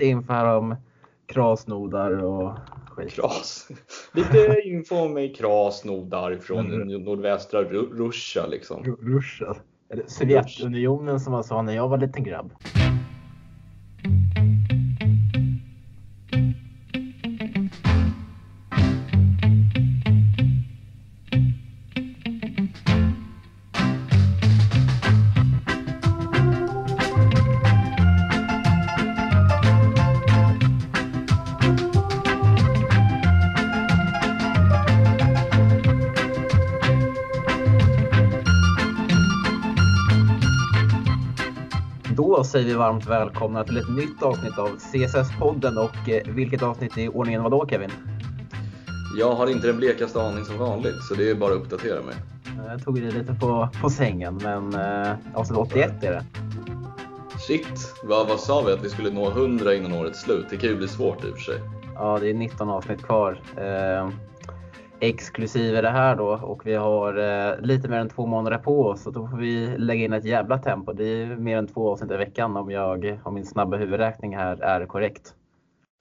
lite info här om krasnodar och skit. Kras. Lite info om krasnodar från mm. nordvästra Russia liksom. Eller Sovjetunionen som man sa när jag var liten grabb. Säger vi varmt välkomna till ett nytt avsnitt av CSS-podden och eh, vilket avsnitt i ordningen var då Kevin? Jag har inte den blekaste aning som vanligt så det är bara att uppdatera mig. Jag tog det lite på, på sängen men eh, avsnitt 81 är det. Shit, vad, vad sa vi att vi skulle nå 100 innan årets slut? Det kan ju bli svårt i och för sig. Ja, det är 19 avsnitt kvar. Eh, exklusive det här då och vi har eh, lite mer än två månader på oss och då får vi lägga in ett jävla tempo. Det är mer än två avsnitt i veckan om, jag, om min snabba huvudräkning här är korrekt.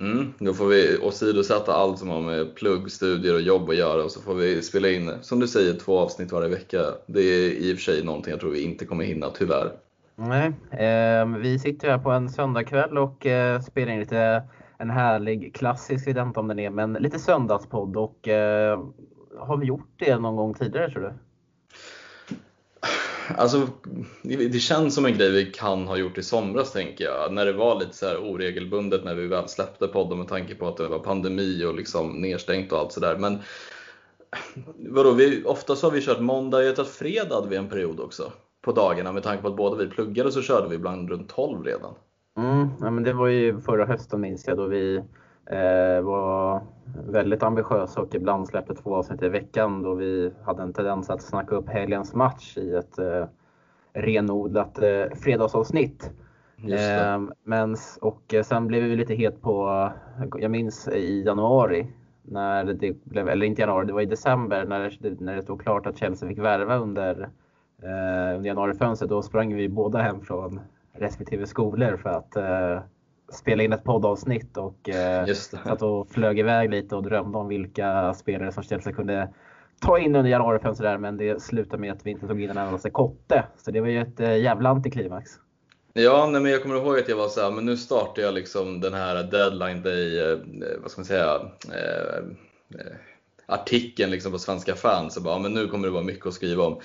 Mm, då får vi åsidosätta allt som har med plugg, studier och jobb att göra och så får vi spela in, som du säger, två avsnitt varje vecka. Det är i och för sig någonting jag tror vi inte kommer hinna, tyvärr. Nej, eh, vi sitter här på en söndagkväll och eh, spelar in lite en härlig klassisk, jag vet inte om den är, men lite söndagspodd och eh, har vi gjort det någon gång tidigare tror du? Alltså, det känns som en grej vi kan ha gjort i somras tänker jag. När det var lite så här oregelbundet när vi väl släppte podden med tanke på att det var pandemi och liksom nedstängt och allt sådär. Men vadå, vi, oftast har vi kört måndag, jag tror fredag hade vi en period också på dagarna med tanke på att båda vi pluggade så körde vi ibland runt 12 redan. Mm, ja, men det var ju förra hösten minns jag då vi eh, var väldigt ambitiösa och ibland släppte två avsnitt i veckan då vi hade en tendens att snacka upp helgens match i ett eh, renodlat eh, fredagsavsnitt. Eh, men, och sen blev vi lite het på, jag minns i januari, när det blev, eller inte januari, det var i december när det, när det stod klart att Chelsea fick värva under, eh, under januarifönstret. Då sprang vi båda hem från respektive skolor för att eh, spela in ett poddavsnitt och eh, satt och flög iväg lite och drömde om vilka spelare som Chelsea kunde ta in under januarifönstret men det slutade med att vi inte tog in en endaste kotte. Så det var ju ett eh, jävla antiklimax. Ja, nej, men jag kommer ihåg att jag var så här, men nu startar jag liksom den här deadline day, eh, vad ska man säga, eh, eh artikeln liksom på Svenska fans. Och bara, men nu kommer det vara mycket att skriva om.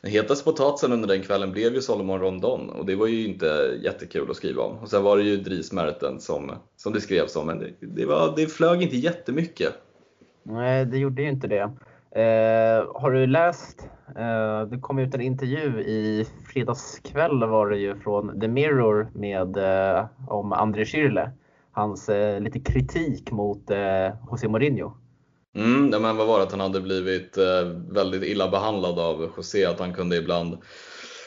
Den hetaste potatisen under den kvällen blev ju Solomon Rondon och det var ju inte jättekul att skriva om. Och sen var det ju Dries Merten som, som det skrevs om, men det, det, var, det flög inte jättemycket. Nej, det gjorde ju inte det. Eh, har du läst, eh, det kom ut en intervju i fredagskväll var det ju från The Mirror med, eh, om André Schürrle. Hans eh, lite kritik mot eh, José Mourinho. Mm, ja, men vad var det att han hade blivit eh, väldigt illa behandlad av José, att han kunde ibland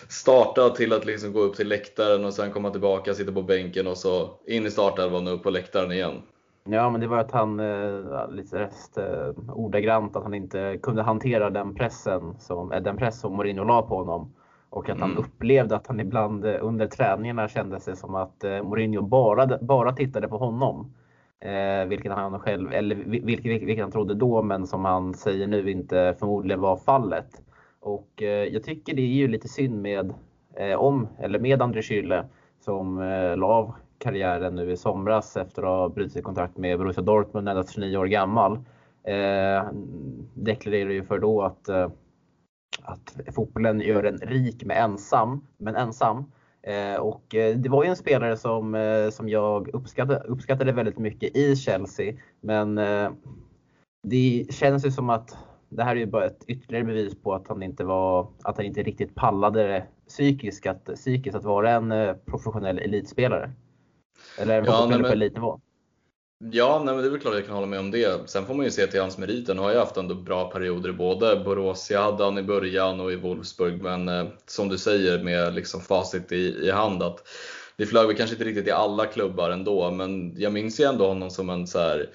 starta till att liksom gå upp till läktaren och sen komma tillbaka, sitta på bänken och så in i startelvan och upp på läktaren igen. Ja, men det var att han, eh, lite rest, eh, ordagrant, att han inte kunde hantera den pressen som, den press som Mourinho la på honom. Och att mm. han upplevde att han ibland under träningarna kände sig som att Mourinho bara, bara tittade på honom. Eh, vilket han själv, eller vilket, vilket han trodde då, men som han säger nu inte förmodligen var fallet. Och eh, jag tycker det är ju lite synd med, eh, om, eller med André Schülle som eh, la av karriären nu i somras efter att ha brutit kontrakt med Borussia Dortmund endast 29 år gammal. Eh, deklarerade ju för då att, eh, att fotbollen gör en rik med ensam, men ensam. Eh, och eh, det var ju en spelare som, eh, som jag uppskattade, uppskattade väldigt mycket i Chelsea. Men det känns ju som att det här är ju bara ett ytterligare bevis på att han inte var, att han inte riktigt pallade det psykiskt att, psykiskt att vara en professionell elitspelare. Eller en ja, på elitnivå. Ja, nej, men det är väl klart jag kan hålla med om det. Sen får man ju se till hans meriter. Nu har jag haft ändå bra perioder i både Borussia hade han i början och i Wolfsburg. Men eh, som du säger med liksom facit i, i hand att det flög väl kanske inte riktigt i alla klubbar ändå. Men jag minns ju ändå honom som en så här,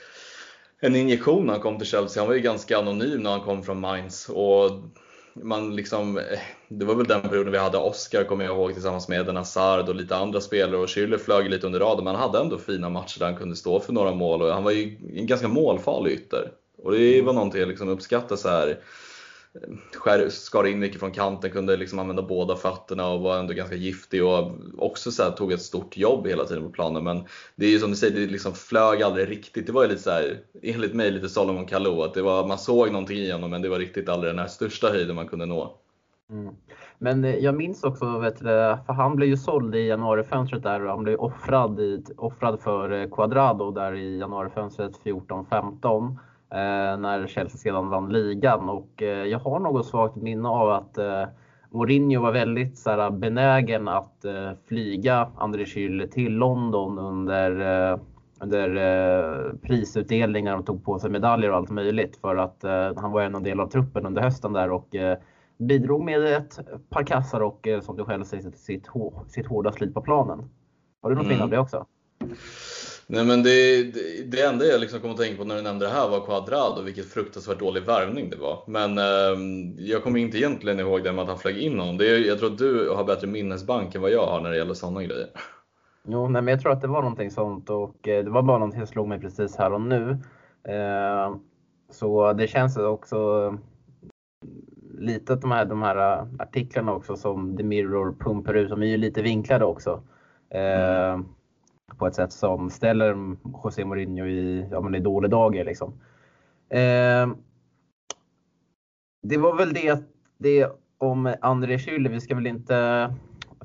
en injektion när han kom till Chelsea. Han var ju ganska anonym när han kom från Mainz. Och man liksom, eh, det var väl den perioden vi hade Oscar, kommer jag ihåg, tillsammans med Eden Hazard och lite andra spelare. Och Schüller flög lite under radarn, men han hade ändå fina matcher där han kunde stå för några mål. Och han var ju en ganska målfarlig ytter. Och det var någonting jag liksom uppskattade så här skär, skar in mycket från kanten, kunde liksom använda båda fötterna och var ändå ganska giftig och också så här, tog ett stort jobb hela tiden på planen. Men det är ju som du säger, det liksom flög aldrig riktigt. Det var ju lite så här, enligt mig lite Solomon Kalou, att det var, man såg någonting i honom men det var riktigt aldrig den här största höjden man kunde nå. Mm. Men eh, jag minns också, vet du, för han blev ju såld i januarifönstret där och han blev offrad, i, offrad för eh, Quadrado där i januarifönstret 14-15 när Chelsea sedan vann ligan. Och eh, jag har något svagt minne av att eh, Mourinho var väldigt så här, benägen att eh, flyga André Schürrle till London under, eh, under eh, prisutdelningar och tog på sig medaljer och allt möjligt för att eh, han var en del av truppen under hösten där och eh, bidrog med ett par kassar och som du själv säger sitt, sitt hårda slit på planen. Har du något mm. av det också? Nej men det, det, det enda jag liksom kom att tänka på när du nämnde det här var Quadrado, vilket fruktansvärt dålig värvning det var. Men eh, jag kommer inte egentligen ihåg det med att han flög in honom. Det jag tror att du har bättre minnesbank än vad jag har när det gäller sådana grejer. Jo, nej, men jag tror att det var någonting sånt och eh, det var bara någonting som slog mig precis här och nu. Eh, så det känns också lite att de här, de här artiklarna också som The Mirror pumpar ut, de är ju lite vinklade också. Eh, mm på ett sätt som ställer José Mourinho i, ja, men i dålig dager. Liksom. Eh, det var väl det, det om André Schürrle. Vi ska väl inte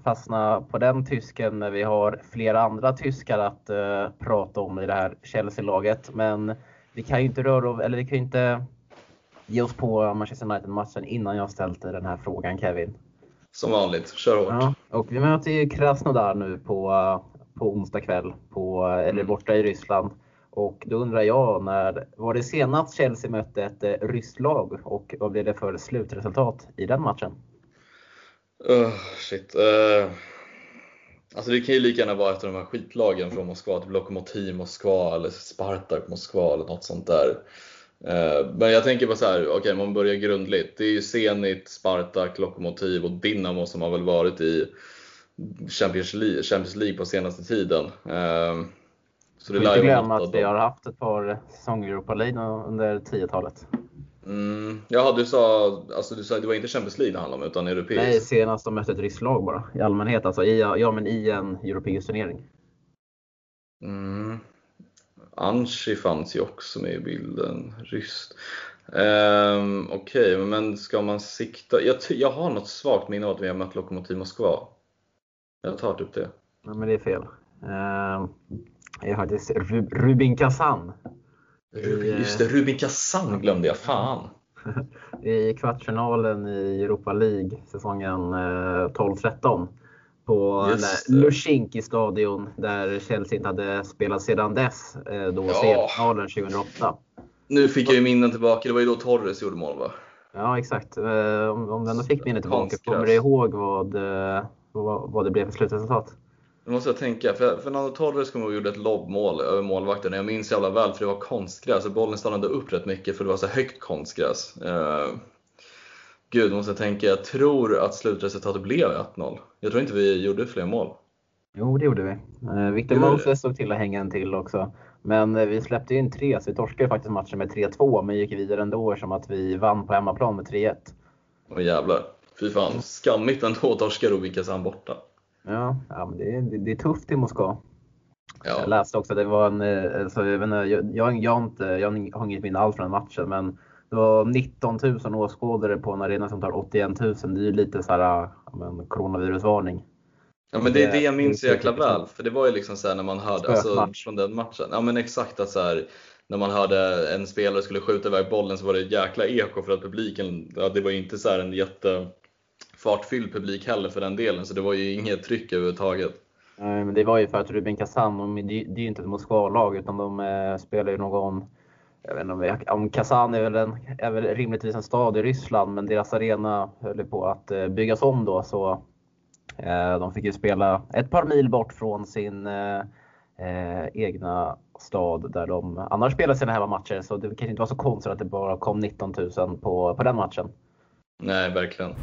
fastna på den tysken när vi har flera andra tyskar att eh, prata om i det här Chelsea-laget. Men vi kan ju inte röra eller vi kan ju inte ge oss på Manchester United-matchen innan jag ställt den här frågan Kevin. Som vanligt, kör hårt. Ja, och vi möter ju Krasnodar nu på på onsdag kväll på, eller mm. borta i Ryssland. Och då undrar jag, när var det senast Chelsea mötte ett eh, ryskt lag och vad blev det för slutresultat i den matchen? Uh, shit. Uh, alltså det kan ju lika gärna vara ett av de här skitlagen från Moskva, typ Lokomotiv Moskva eller Spartak Moskva eller något sånt där. Uh, men jag tänker bara så här, okej okay, man börjar grundligt. Det är ju Zenit, Spartak, Lokomotiv och Dinamo som har väl varit i Champions League, Champions League på senaste tiden. Ehm, så det inte glömma att vi har haft ett par säsonger i Europa League under 10-talet. Mm, jaha, du sa, alltså du sa det var inte Champions League det handlade om utan europeiskt? Nej, senast de mötte ett ryskt lag bara i allmänhet. Alltså i, ja, men i en europeisk turnering. Mm. Anshi fanns ju också med i bilden, ryskt. Um, Okej, okay, men ska man sikta? Jag, jag har något svagt minne av att vi har mött Lokomotiv Moskva. Jag tar typ det. Ja, men det är fel. Uh, jag har faktiskt Rubin Kazan. Just det, Rubin Kazan glömde jag. Fan! I kvartsfinalen i Europa League säsongen 12-13 eh, på Lushinki stadion där Chelsea inte hade spelat sedan dess. Eh, då ja. semifinalen 2008. Nu fick jag ju minnen tillbaka. Det var ju då Torres gjorde mål va? Ja exakt. Om, om du ändå fick minnet tillbaka, kommer du ihåg vad vad, vad det blev för slutresultat. Nu måste jag tänka, för Fernando Torres kom och gjorde ett lobbmål över målvakten. Jag minns jävla väl för det var konstgräs och bollen stannade upp rätt mycket för det var så högt konstgräs. Uh, gud, måste jag tänka. Jag tror att slutresultatet blev 1-0. Jag tror inte vi gjorde fler mål. Jo, det gjorde vi. Uh, Victor Moses såg till att hänga en till också. Men uh, vi släppte in tre, så vi torskade faktiskt matchen med 3-2, men gick vidare ändå som att vi vann på hemmaplan med 3-1. Åh jävlar. Fy fan, skammigt ändå att torska Rubin borta. Ja, ja men det, är, det, det är tufft i Moskva. Ja. Jag läste också att det var en, eh, alltså, jag, vet jag, jag, jag, har inte, jag har inget minne alls från den matchen, men det var 19 000 åskådare på en arena som tar 81 000. Det är ju lite så här, men, coronavirusvarning. Ja men det är det jag minns så jäkla väl. För det var ju liksom så när man hörde, alltså, från den matchen. Ja men exakt att så här, när man hörde en spelare skulle skjuta iväg bollen så var det ett jäkla eko för att publiken, ja, det var ju inte så en jätte fartfylld publik heller för den delen, så det var ju inget tryck överhuvudtaget. Men det var ju för att Rubin Kazan, det är ju inte ett Moskva-lag utan de eh, spelar ju någon jag vet inte om, om Kazan är väl, en, är väl rimligtvis en stad i Ryssland, men deras arena höll på att eh, byggas om då. Så eh, de fick ju spela ett par mil bort från sin eh, egna stad där de annars spelar sina hemmamatcher. Så det kanske inte var så konstigt att det bara kom 19 000 på, på den matchen. Nej, verkligen.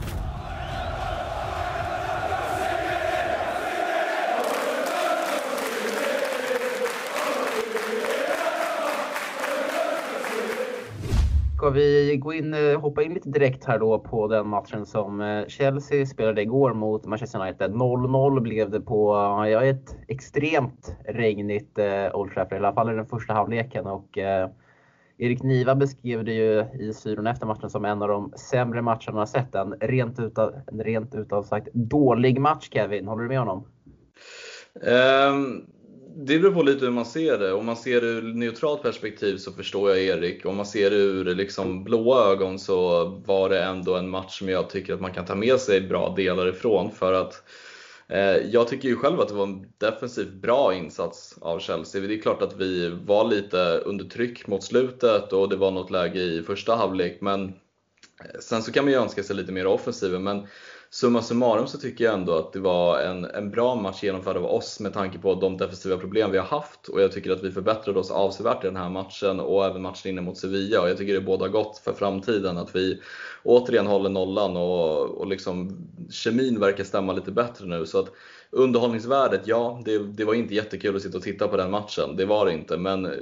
Ska vi gå in, eh, hoppa in lite direkt här då på den matchen som eh, Chelsea spelade igår mot Manchester United. 0-0 blev det på ja, ett extremt regnigt eh, Old Trafford, i alla fall i den första halvleken. Och, eh, Erik Niva beskrev det ju i syron efter matchen som en av de sämre matcherna han sett. En rent utav, en rent utav sagt dålig match Kevin, håller du med honom? Um, det beror på lite hur man ser det. Om man ser det ur neutralt perspektiv så förstår jag Erik. Om man ser det ur liksom blåa ögon så var det ändå en match som jag tycker att man kan ta med sig bra delar ifrån. För att eh, jag tycker ju själv att det var en defensivt bra insats av Chelsea. Det är klart att vi var lite under tryck mot slutet och det var något läge i första halvlek. Men eh, sen så kan man ju önska sig lite mer offensiv. Men summa summarum så tycker jag ändå att det var en, en bra match genomförd av oss med tanke på de defensiva problem vi har haft och jag tycker att vi förbättrade oss avsevärt i den här matchen och även matchen inne mot Sevilla och jag tycker det båda gott för framtiden att vi återigen håller nollan och, och liksom kemin verkar stämma lite bättre nu. Så att underhållningsvärdet, ja, det, det var inte jättekul att sitta och titta på den matchen. Det var det inte, men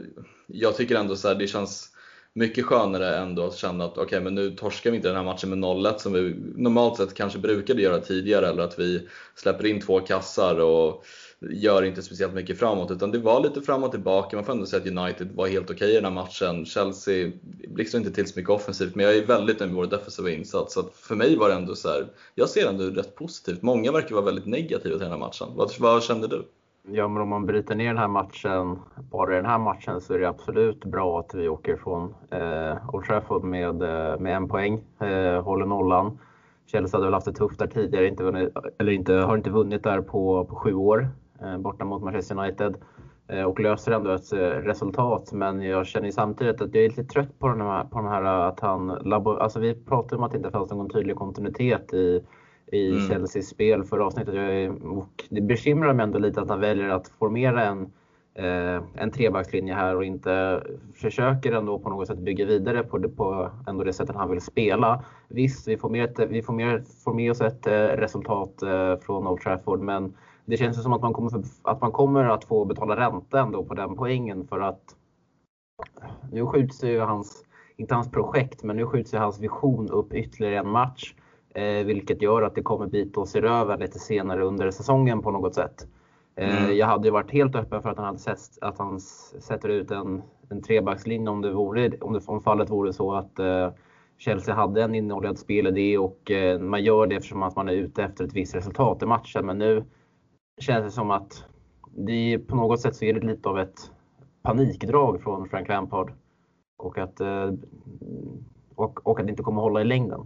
jag tycker ändå så här, det känns mycket skönare ändå att känna att okej, okay, men nu torskar vi inte den här matchen med 0-1 som vi normalt sett kanske brukade göra tidigare eller att vi släpper in två kassar och gör inte speciellt mycket framåt utan det var lite fram och tillbaka. Man får ändå säga att United var helt okej okay i den här matchen. Chelsea blixtrade inte till så mycket offensivt men jag är väldigt nöjd med vår defensiva insats. Så att för mig var det ändå så här, jag ser ändå rätt positivt. Många verkar vara väldigt negativa till den här matchen. Vad, vad kände du? Ja, men om man bryter ner den här matchen, bara i den här matchen, så är det absolut bra att vi åker från eh, Old Trafford med, eh, med en poäng, eh, håller nollan. Chelsea hade väl haft det tufft där tidigare, inte vunnit, eller inte, har inte vunnit där på, på sju år, eh, borta mot Manchester United. Eh, och löser ändå ett eh, resultat, men jag känner samtidigt att jag är lite trött på den här, på den här att han, alltså vi pratade om att det inte fanns någon tydlig kontinuitet i i mm. Chelseas spel för avsnittet. och det bekymrar mig ändå lite att han väljer att formera en, eh, en trebackslinje här och inte försöker ändå på något sätt bygga vidare på det, på ändå det sättet han vill spela. Visst, vi får med, vi får med, får med oss ett eh, resultat eh, från Old Trafford men det känns som att man, kommer, att man kommer att få betala ränta ändå på den poängen för att nu skjuts ju hans, inte hans projekt, men nu skjuts ju hans vision upp ytterligare en match. Eh, vilket gör att det kommer bita oss i röven lite senare under säsongen på något sätt. Eh, mm. Jag hade ju varit helt öppen för att han, hade sett, att han sätter ut en, en trebackslinje om, det vore, om, det, om fallet vore så att eh, Chelsea hade en innehållande spelidé och eh, man gör det eftersom att man är ute efter ett visst resultat i matchen. Men nu känns det som att det på något sätt så är det lite av ett panikdrag från Frank Lampard. Och att, eh, och, och att det inte kommer hålla i längden.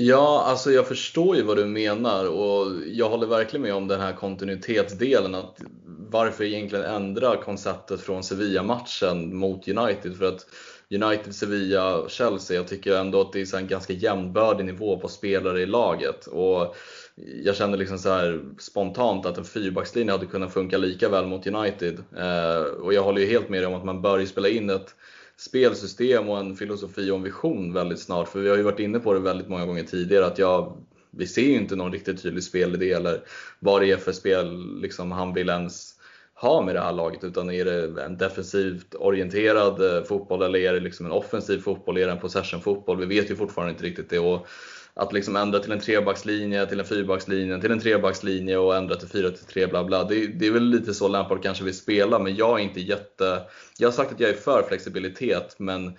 Ja, alltså jag förstår ju vad du menar och jag håller verkligen med om den här kontinuitetsdelen. Att varför egentligen ändra konceptet från Sevilla-matchen mot United? För att United, Sevilla, Chelsea, jag tycker ändå att det är en ganska jämnbördig nivå på spelare i laget. Och jag känner liksom så här spontant att en fyrbackslinje hade kunnat funka lika väl mot United. Eh, och jag håller ju helt med dig om att man bör ju spela in ett spelsystem och en filosofi och en vision väldigt snart. För vi har ju varit inne på det väldigt många gånger tidigare att jag, vi ser ju inte någon riktigt tydlig spelidé eller vad det är för spel liksom, han vill ens ha med det här laget. Utan är det en defensivt orienterad eh, fotboll eller är det liksom en offensiv fotboll? Är det en possession fotboll? Vi vet ju fortfarande inte riktigt det. Och att liksom ändra till en trebackslinje, till en fyrbackslinje, till en trebackslinje och ändra till 4-3 bla bla. Det, det, är väl lite så Lampard kanske vill spela, men jag är inte jätte... Jag har sagt att jag är för flexibilitet, men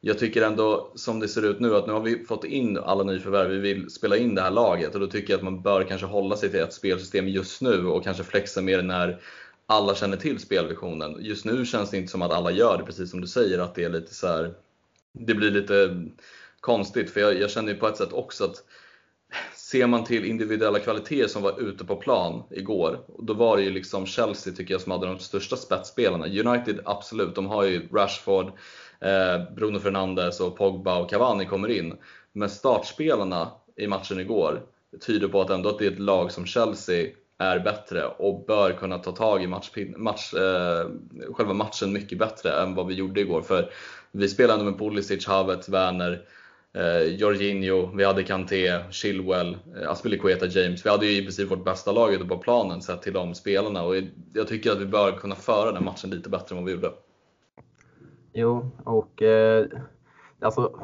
jag tycker ändå som det ser ut nu att nu har vi fått in alla nyförvärv, vi vill spela in det här laget och då tycker jag att man bör kanske hålla sig till ett spelsystem just nu och kanske flexa mer när alla känner till spelvisionen. Just nu känns det inte som att alla gör det, precis som du säger, att det är lite så här, Det blir lite konstigt, för jag, jag känner ju på ett sätt också att ser man till individuella kvaliteter som var ute på plan igår, då var det ju liksom Chelsea tycker jag som hade de största spetsspelarna. United absolut, de har ju Rashford, eh, Bruno Fernandes och Pogba och Cavani kommer in. Men startspelarna i matchen igår tyder på att ändå att det är ett lag som Chelsea är bättre och bör kunna ta tag i match, match, eh, själva matchen mycket bättre än vad vi gjorde igår. För vi spelade med Pulisic, Havertz, Werner, eh, Jorginho, vi hade Kanté, Chilwell, eh, Aspilicueta, James. Vi hade ju i princip vårt bästa lag ute på planen sett till de spelarna och jag tycker att vi bör kunna föra den matchen lite bättre än vad vi gjorde. Jo, och eh, alltså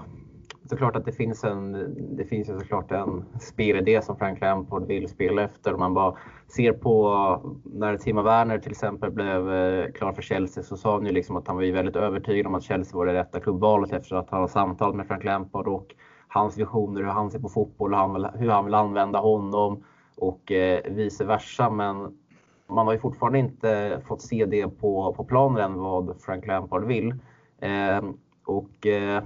såklart att det finns en, det finns ju såklart en spelidé som Frank Lampard vill spela efter. Om man bara ser på när Timo Werner till exempel blev eh, klar för Chelsea så sa han ju liksom att han var ju väldigt övertygad om att Chelsea var det rätta klubbvalet efter att han har samtalat med Frank Lampard och hans visioner, hur han ser på fotboll och hur han vill använda honom och eh, vice versa. Men man har ju fortfarande inte fått se det på, på planen än vad Frank Lampard vill. Eh, och eh,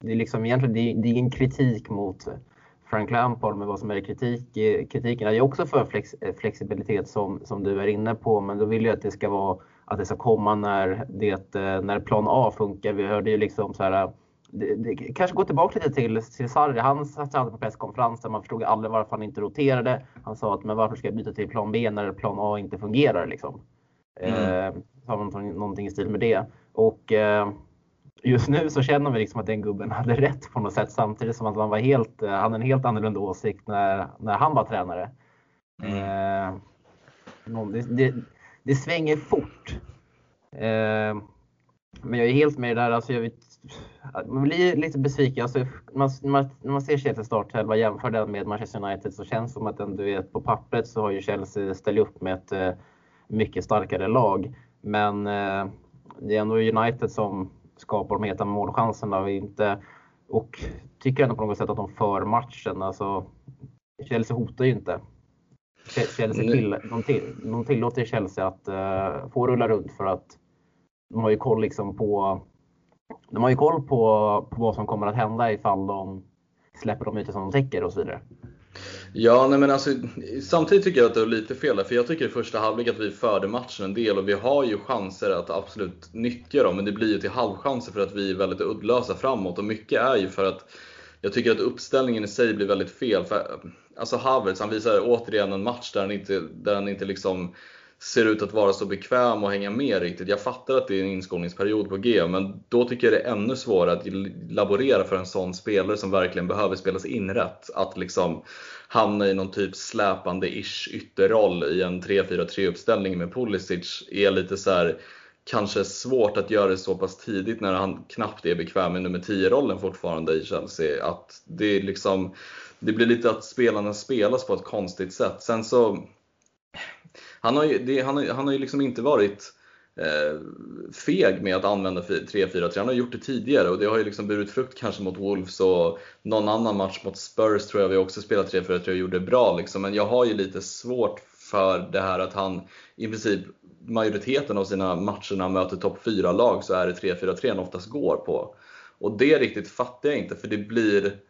det är liksom egentligen det är, det är ingen kritik mot Frank Lampard, men vad som är kritik, kritiken är också för flex, flexibilitet som, som du är inne på, men då vill jag att det ska vara att det ska komma när, det, när plan A funkar. Vi hörde ju liksom så här, det, det, kanske gå tillbaka lite till, till Sarri. Han satt alltid på presskonferensen. Man förstod aldrig varför han inte roterade. Han sa att men varför ska jag byta till plan B när plan A inte fungerar? Liksom. Mm. Eh, någonting, någonting i stil med det. Och eh, just nu så känner vi liksom att den gubben hade rätt på något sätt samtidigt som att man var helt, han hade en helt annorlunda åsikt när, när han var tränare. Mm. Eh, det, det, det, svänger fort. Eh, men jag är helt med där. Alltså jag vet, man blir lite besviken. Alltså, man, man, när man ser Chelsea startelva jämför den med Manchester United så känns det som att den, du vet, på pappret så har ju Chelsea ställt upp med ett eh, mycket starkare lag. Men eh, det är ändå United som skapar de heta målchanserna inte och tycker ändå på något sätt att de för matchen. Alltså, Chelsea hotar ju inte. Chelsea till, de, till, de tillåter Chelsea att uh, få rulla runt för att de har ju koll liksom på de har ju koll på, på vad som kommer att hända ifall de släpper de ytor som de täcker och så vidare. Ja, nej men alltså, samtidigt tycker jag att det är lite fel där, för jag tycker i första halvlek att vi förde matchen en del och vi har ju chanser att absolut nyttja dem, men det blir ju till halvchanser för att vi är väldigt uddlösa framåt och mycket är ju för att jag tycker att uppställningen i sig blir väldigt fel. För, alltså Havertz, han visar återigen en match där han inte, där han inte liksom ser ut att vara så bekväm och hänga med riktigt. Jag fattar att det är en inskolningsperiod på G, men då tycker jag det är ännu svårare att laborera för en sån spelare som verkligen behöver spelas in rätt. Att liksom hamna i någon typ släpande-ish ytterroll i en 3-4-3 uppställning med Pulisic är lite så här, kanske svårt att göra det så pass tidigt när han knappt är bekväm med nummer 10-rollen fortfarande i Chelsea. Att det, liksom, det blir lite att spelarna spelas på ett konstigt sätt. Sen så han har ju, det, han har, han har ju liksom inte varit eh, feg med att använda 3-4-3. Han har gjort det tidigare och det har ju liksom burit frukt kanske mot Wolves och någon annan match mot Spurs tror jag vi också spelade 3-4-3 och gjorde det bra. Liksom. Men jag har ju lite svårt för det här att han i princip majoriteten av sina matcher när han möter topp 4-lag så är det 3-4-3 han oftast går på. Och det riktigt fattar jag inte för det blir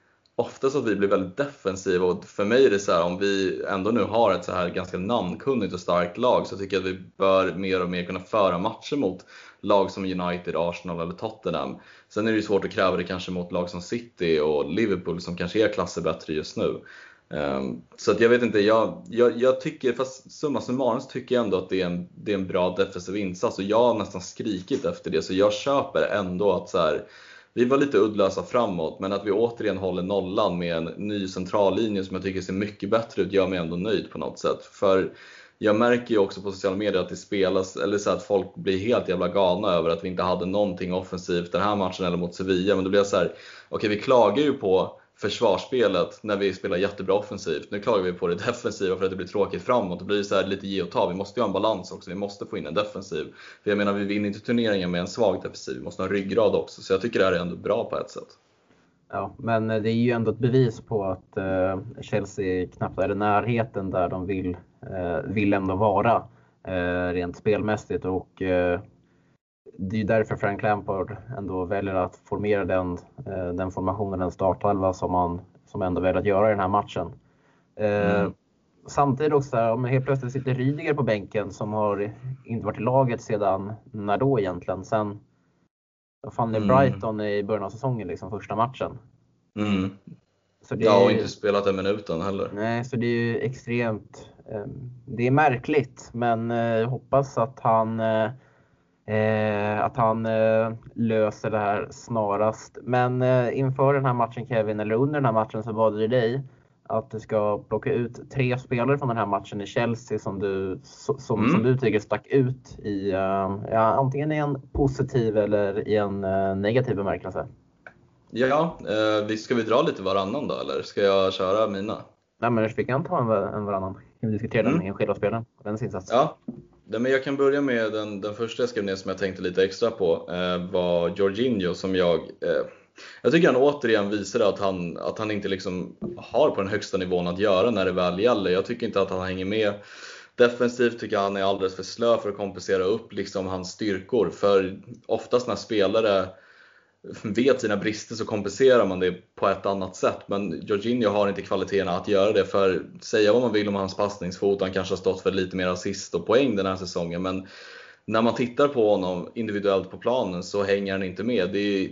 oftast att vi blir väldigt defensiva och för mig är det så här, om vi ändå nu har ett så här ganska namnkunnigt och starkt lag så tycker jag att vi bör mer och mer kunna föra matcher mot lag som United, Arsenal eller Tottenham. Sen är det ju svårt att kräva det kanske mot lag som City och Liverpool som kanske är klasser bättre just nu. Ehm, så att jag vet inte, jag, jag, jag, tycker, fast summa summarum så tycker jag ändå att det är en, det är en bra defensiv insats och jag har nästan skrikit efter det så jag köper ändå att så här, vi var lite uddlösa framåt, men att vi återigen håller nollan med en ny centrallinje som jag tycker ser mycket bättre ut gör mig ändå nöjd på något sätt. För jag märker ju också på sociala medier att det spelas, eller så att folk blir helt jävla galna över att vi inte hade någonting offensivt den här matchen eller mot Sevilla. Men då blir jag så här, okej okay, vi klagar ju på försvarsspelet när vi spelar jättebra offensivt. Nu klagar vi på det defensiva för att det blir tråkigt framåt. Det blir så här lite ge och ta. Vi måste ju ha en balans också. Vi måste få in en defensiv. För jag menar, vi vinner inte turneringen med en svag defensiv. Vi måste ha en ryggrad också. Så jag tycker det här är ändå bra på ett sätt. Ja, men eh, det är ju ändå ett bevis på att eh, Chelsea knappt är i närheten där de vill, eh, vill ändå vara rent spelmässigt. Och det är därför Frank Lampard ändå väljer att formera den, eh, den formationen, den startelva som man som ändå väljer att göra i den här matchen. Eh, mm. Samtidigt också, om helt plötsligt sitter Rydiger på bänken som har inte varit i laget sedan, när då egentligen? Sen, fan är mm. Brighton i början av säsongen, liksom första matchen. Mm. Så det ja, och inte spelat en minut heller. Nej, så det är ju extremt, eh, det är märkligt men jag hoppas att han Eh, att han eh, löser det här snarast. Men eh, inför den här matchen Kevin, eller under den här matchen så bad du dig att du ska plocka ut tre spelare från den här matchen i Chelsea som du, som, mm. som du tycker stack ut i uh, ja, antingen i en positiv eller i en uh, negativ bemärkelse. Ja, uh, ska vi dra lite varannan då eller ska jag köra mina? Nej men vi kan ta en, en varannan. Vi diskuterar mm. den enskilda spelaren och dens insats. Ja, men jag kan börja med den, den första jag skrev ner som jag tänkte lite extra på eh, var Jorginho som jag eh, jag tycker han återigen visade att han, att han inte liksom har på den högsta nivån att göra när det väl gäller. Jag tycker inte att han hänger med. Defensivt tycker jag han är alldeles för slö för att kompensera upp liksom hans styrkor. För oftast när spelare vet sina brister så kompenserar man det på ett annat sätt. Men Jorginho har inte kvaliteterna att göra det. För säga vad man vill om hans passningsfot, han kanske har stått för lite mer assist och poäng den här säsongen. Men när man tittar på honom individuellt på planen så hänger han inte med. Det är,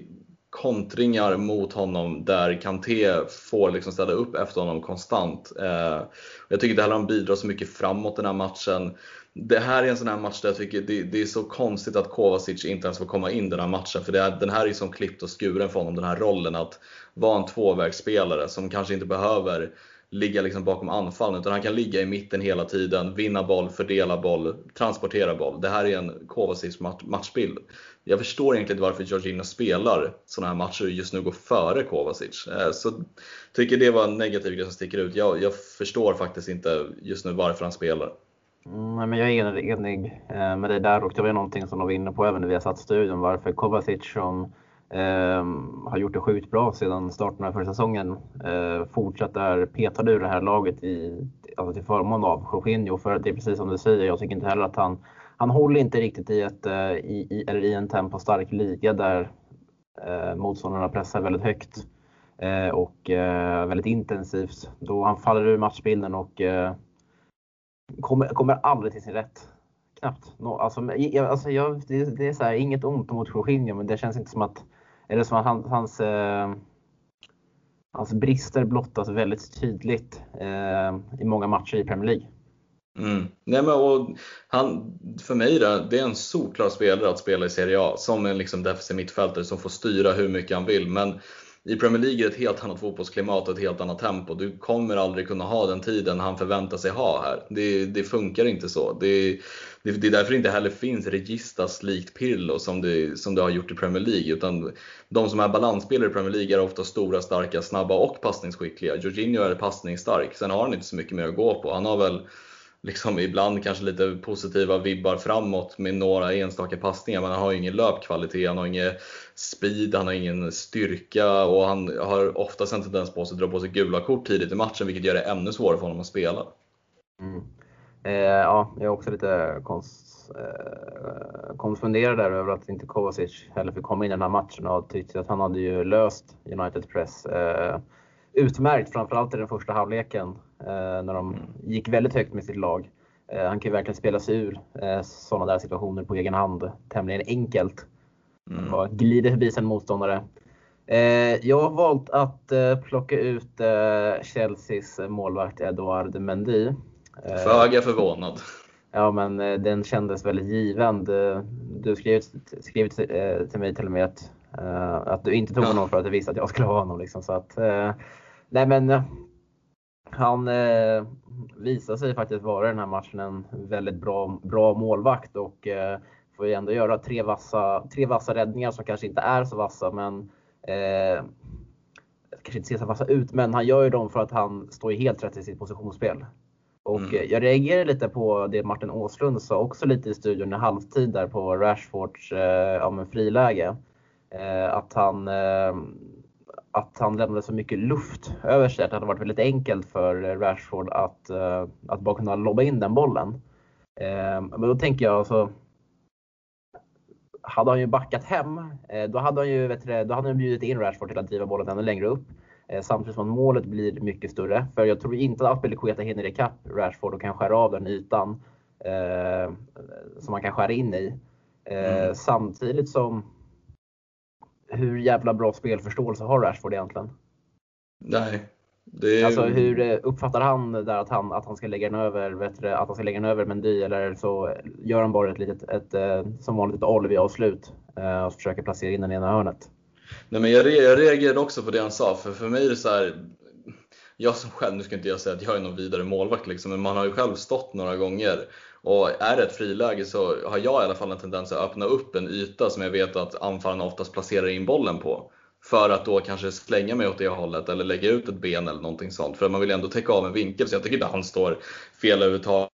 kontringar mot honom där Kanté får liksom ställa upp efter honom konstant. Eh, jag tycker inte heller han bidrar så mycket framåt den här matchen. Det här är en sån här match där jag tycker det, det är så konstigt att Kovacic inte ens får komma in den här matchen. För är, den här är som klippt och skuren för honom, den här rollen att vara en tvåvägsspelare som kanske inte behöver ligga liksom bakom anfallen utan han kan ligga i mitten hela tiden, vinna boll, fördela boll, transportera boll. Det här är en Kovacic matchbild. Jag förstår egentligen inte varför Jorginho spelar sådana här matcher och just nu går före Kovacic. Eh, så tycker det var en negativ grej som sticker ut. Jag, jag förstår faktiskt inte just nu varför han spelar. Mm, nej, men jag är enig eh, med dig där och det var någonting som de var inne på även när vi har satt studion. Varför Kovacic som eh, har gjort det sjukt bra sedan starten av förra säsongen eh, fortsatt är petad ur det här laget i, alltså till förmån av Jorginho. För det är precis som du säger, jag tycker inte heller att han han håller inte riktigt i, ett, eh, i, i, eller i en tempostark liga där eh, motståndarna pressar väldigt högt eh, och eh, väldigt intensivt. Då han faller ur matchbilden och eh, kommer, kommer aldrig till sin rätt. Knappt. No, alltså, jag, alltså jag, det, det, är så här, inget ont mot Jorginho men det känns inte som att, eller som att han, hans, eh, hans brister blottas väldigt tydligt eh, i många matcher i Premier League. Mm. Nej, men, och han, för mig då, det är en solklar spelare att spela i Serie A som en liksom defensiv mittfältare som får styra hur mycket han vill. Men i Premier League är det ett helt annat fotbollsklimat och ett helt annat tempo. Du kommer aldrig kunna ha den tiden han förväntar sig ha här. Det, det funkar inte så. Det, det, det är därför det inte heller finns registas likt Pirlo som det, som det har gjort i Premier League. Utan de som är balansspelare i Premier League är ofta stora, starka, snabba och passningsskickliga. Jorginho är passningsstark. Sen har han inte så mycket mer att gå på. Han har väl liksom ibland kanske lite positiva vibbar framåt med några enstaka passningar. Men han har ju ingen löpkvalitet, han har ingen speed, han har ingen styrka och han har oftast en tendens på sig att dra på sig gula kort tidigt i matchen vilket gör det ännu svårare för honom att spela. Mm. Eh, ja, jag är också lite konst, eh, konfunderad där över att inte Kovacic heller fick komma in i den här matchen och tyckte att han hade ju löst United press eh, utmärkt, framförallt i den första halvleken när de mm. gick väldigt högt med sitt lag. Eh, han kan ju verkligen spela sig ur eh, sådana där situationer på egen hand tämligen enkelt. Mm. Och glider förbi sin motståndare. Jag har valt att plocka ut Chelseas målvakt Edouard Mendy. Föga förvånad. Ja, men den kändes väldigt given. Du skrev, skrev till mig till och med att, att du inte tog honom för att du visste att jag skulle ha honom. Liksom. Så att, nej men han eh, visar sig faktiskt vara den här matchen en väldigt bra, bra målvakt och eh, får ju ändå göra tre vassa, tre vassa räddningar som kanske inte är så vassa men eh, kanske inte ser så vassa ut, men han gör ju dem för att han står helt rätt i sitt positionsspel. Och mm. jag reagerar lite på det Martin Åslund sa också lite i studion i halvtid där på Rashfords eh, ja, friläge. Eh, att han eh, att han lämnade så mycket luft över sig att det hade varit väldigt enkelt för Rashford att, uh, att bara kunna lobba in den bollen. Uh, men då tänker jag alltså, hade han ju backat hem, uh, då hade han ju vet du, då hade han bjudit in Rashford till att driva bollen ännu längre upp. Samtidigt som målet blir mycket större. För jag tror inte att Aspelekueta hinner ikapp Rashford och kan skära av den ytan som man kan skära in i. Mm. Samtidigt som hur jävla bra spelförståelse har Rashford egentligen? Nej, Det... Alltså hur eh, uppfattar han där att han, att han ska lägga den över, vet du, att han ska lägga den över Mendy eller så gör han bara ett litet, ett, ett, som vanligt ett Olivier-avslut och försöker placera in den i ena hörnet? Nej, men jag, jag reagerade också på det han sa, för för mig är det så här, jag som själv, nu ska inte jag säga att jag är någon vidare målvakt liksom, men man har ju själv stått några gånger och är det ett friläge så har jag i alla fall en tendens att öppna upp en yta som jag vet att anfallarna oftast placerar in bollen på. För att då kanske slänga mig åt det hållet eller lägga ut ett ben eller någonting sånt. För man vill ändå täcka av en vinkel så jag tycker inte han står fel överhuvudtaget.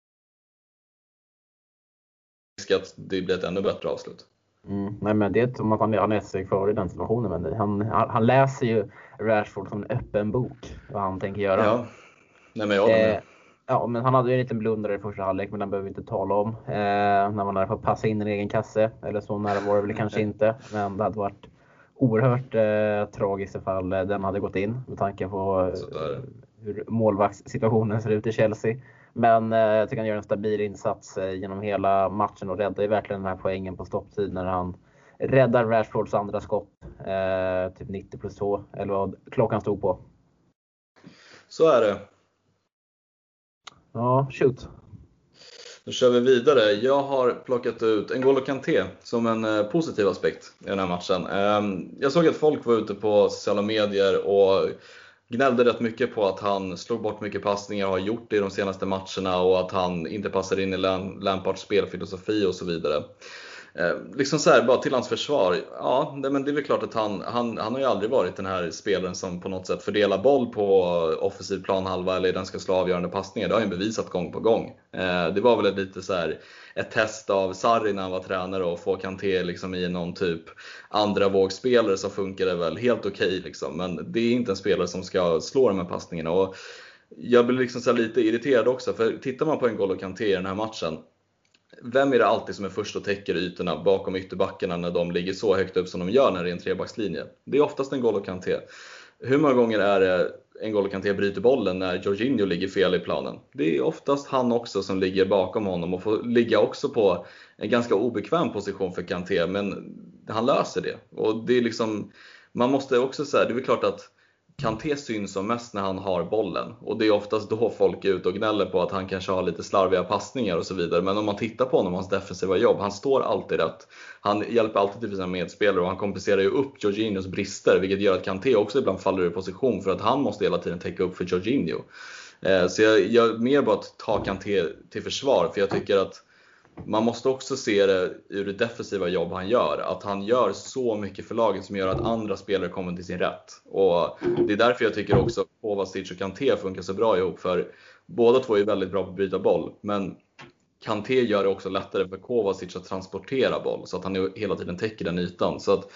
att det blir ett ännu bättre avslut. Mm, nej men det är som att han, han är sig kvar i den situationen. Men han, han läser ju Rashford som en öppen bok vad han tänker göra. Ja, nej, men jag eh, Ja, men han hade ju en liten blundare i första halvlek, men den behöver vi inte tala om. Eh, när man hade fått passa in en egen kasse, eller så nära var det väl kanske inte. Men det hade varit oerhört eh, tragiskt ifall den hade gått in med tanke på eh, hur målvaktssituationen ser ut i Chelsea. Men eh, jag tycker han gör en stabil insats eh, genom hela matchen och räddar ju verkligen den här poängen på stopptid när han räddar Rashfords andra skott. Eh, typ 90 plus 2, eller vad klockan stod på. Så är det. Ja, shoot. Då kör vi vidare. Jag har plockat ut N'Golo Kanté som en eh, positiv aspekt i den här matchen. Ehm, jag såg att folk var ute på sociala medier och gnällde rätt mycket på att han slog bort mycket passningar och har gjort det i de senaste matcherna och att han inte passar in i Lampards spelfilosofi och så vidare. Eh, liksom så här, bara till hans försvar. Ja, det, men det är väl klart att han, han, han har ju aldrig varit den här spelaren som på något sätt fördelar boll på offensiv planhalva eller den ska slå avgörande passningar. Det har han bevisat gång på gång. Eh, det var väl ett lite så här, ett test av Sarri när han var tränare och få Kanté liksom i någon typ andra vågspelare så funkade det väl helt okej. Okay, liksom. Men det är inte en spelare som ska slå de här passningarna. Och jag blir liksom så lite irriterad också, för tittar man på en N'Golo Kanté i den här matchen vem är det alltid som är först och täcker ytorna bakom ytterbackarna när de ligger så högt upp som de gör när det är en trebackslinje? Det är oftast en N'Golo Kanté. Hur många gånger är det en N'Golo Kanté bryter bollen när Jorginho ligger fel i planen? Det är oftast han också som ligger bakom honom och får ligga också på en ganska obekväm position för Kanté, men han löser det. Och det är liksom, man måste också säga, det är väl klart att Kanté syns som mest när han har bollen och det är oftast då folk är ute och gnäller på att han kanske har lite slarviga passningar och så vidare. Men om man tittar på honom, hans defensiva jobb, han står alltid rätt. Han hjälper alltid till sina medspelare och han kompenserar ju upp Jorginhos brister vilket gör att Kanté också ibland faller ur position för att han måste hela tiden täcka upp för Jorginho. Eh, så jag, jag mer bara att ta Kanté till försvar för jag tycker att man måste också se det ur det defensiva jobb han gör. Att han gör så mycket för laget som gör att andra spelare kommer till sin rätt. Och Det är därför jag tycker också Kovacic och Kanté funkar så bra ihop. För båda två är väldigt bra på att bryta boll. Men Kanté gör det också lättare för Kovacic att transportera boll så att han hela tiden täcker den ytan. Så att,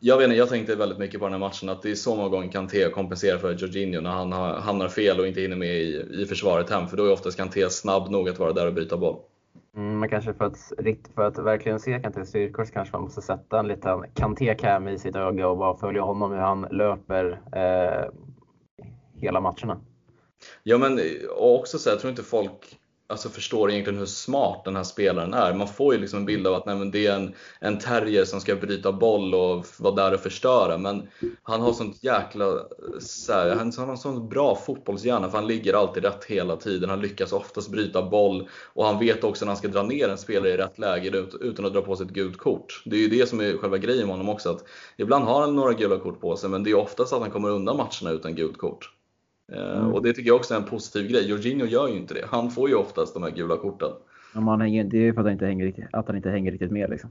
jag, vet inte, jag tänkte väldigt mycket på den här matchen att det är så många gånger Kanté kompenserar för Jorginho när han hamnar fel och inte hinner med i, i försvaret hem. För då är oftast Kanté snabb nog att vara där och bryta boll. Mm, men kanske för att, för att verkligen se Kantés styrkor så kanske man måste sätta en liten Kanté-cam i sitt öga och bara följa honom hur han löper eh, hela matcherna. Ja men också så jag tror inte folk alltså förstår egentligen hur smart den här spelaren är. Man får ju liksom en bild av att nej, det är en, en terrier som ska bryta boll och vara där och förstöra. Men han har sånt jäkla, så här, han har sån bra fotbollshjärna för han ligger alltid rätt hela tiden. Han lyckas oftast bryta boll och han vet också när han ska dra ner en spelare i rätt läge utan att dra på sig ett gult kort. Det är ju det som är själva grejen med honom också. Att ibland har han några gula kort på sig men det är oftast att han kommer undan matcherna utan gult kort. Mm. Och det tycker jag också är en positiv grej. Jorginho gör ju inte det. Han får ju oftast de här gula korten. Ja, man hänger, det är ju för att han inte hänger riktigt, att han inte hänger riktigt med. Liksom.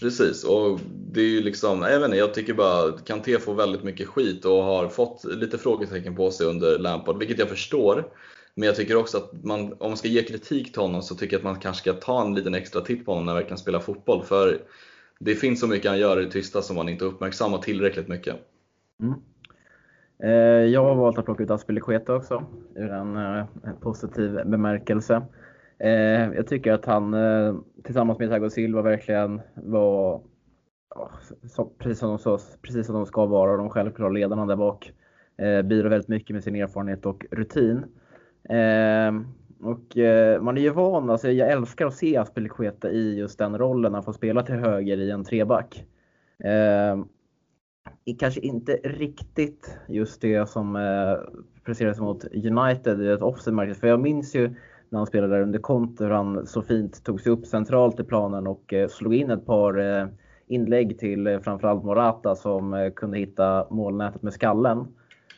Precis, och det är ju liksom, jag vet inte, jag tycker bara att Kanté får väldigt mycket skit och har fått lite frågetecken på sig under Lampard, vilket jag förstår. Men jag tycker också att man, om man ska ge kritik till honom så tycker jag att man kanske ska ta en liten extra titt på honom när han verkligen spelar fotboll. För det finns så mycket han gör i det tysta som man inte uppmärksammar tillräckligt mycket. Mm. Eh, jag har valt att plocka ut Aspelekueta också, ur en eh, positiv bemärkelse. Eh, jag tycker att han tillsammans med Thiago Silva verkligen var precis som, de, precis som de ska vara, de självklara ledarna där bak. Bidrar väldigt mycket med sin erfarenhet och rutin. Och man är ju van, alltså jag älskar att se Aspelekueta i just den rollen, att få spela till höger i en treback kanske inte riktigt just det som eh, presterades mot United i ett offside För jag minns ju när han spelade där under Conte hur han så fint tog sig upp centralt i planen och eh, slog in ett par eh, inlägg till eh, framförallt Morata som eh, kunde hitta målnätet med skallen.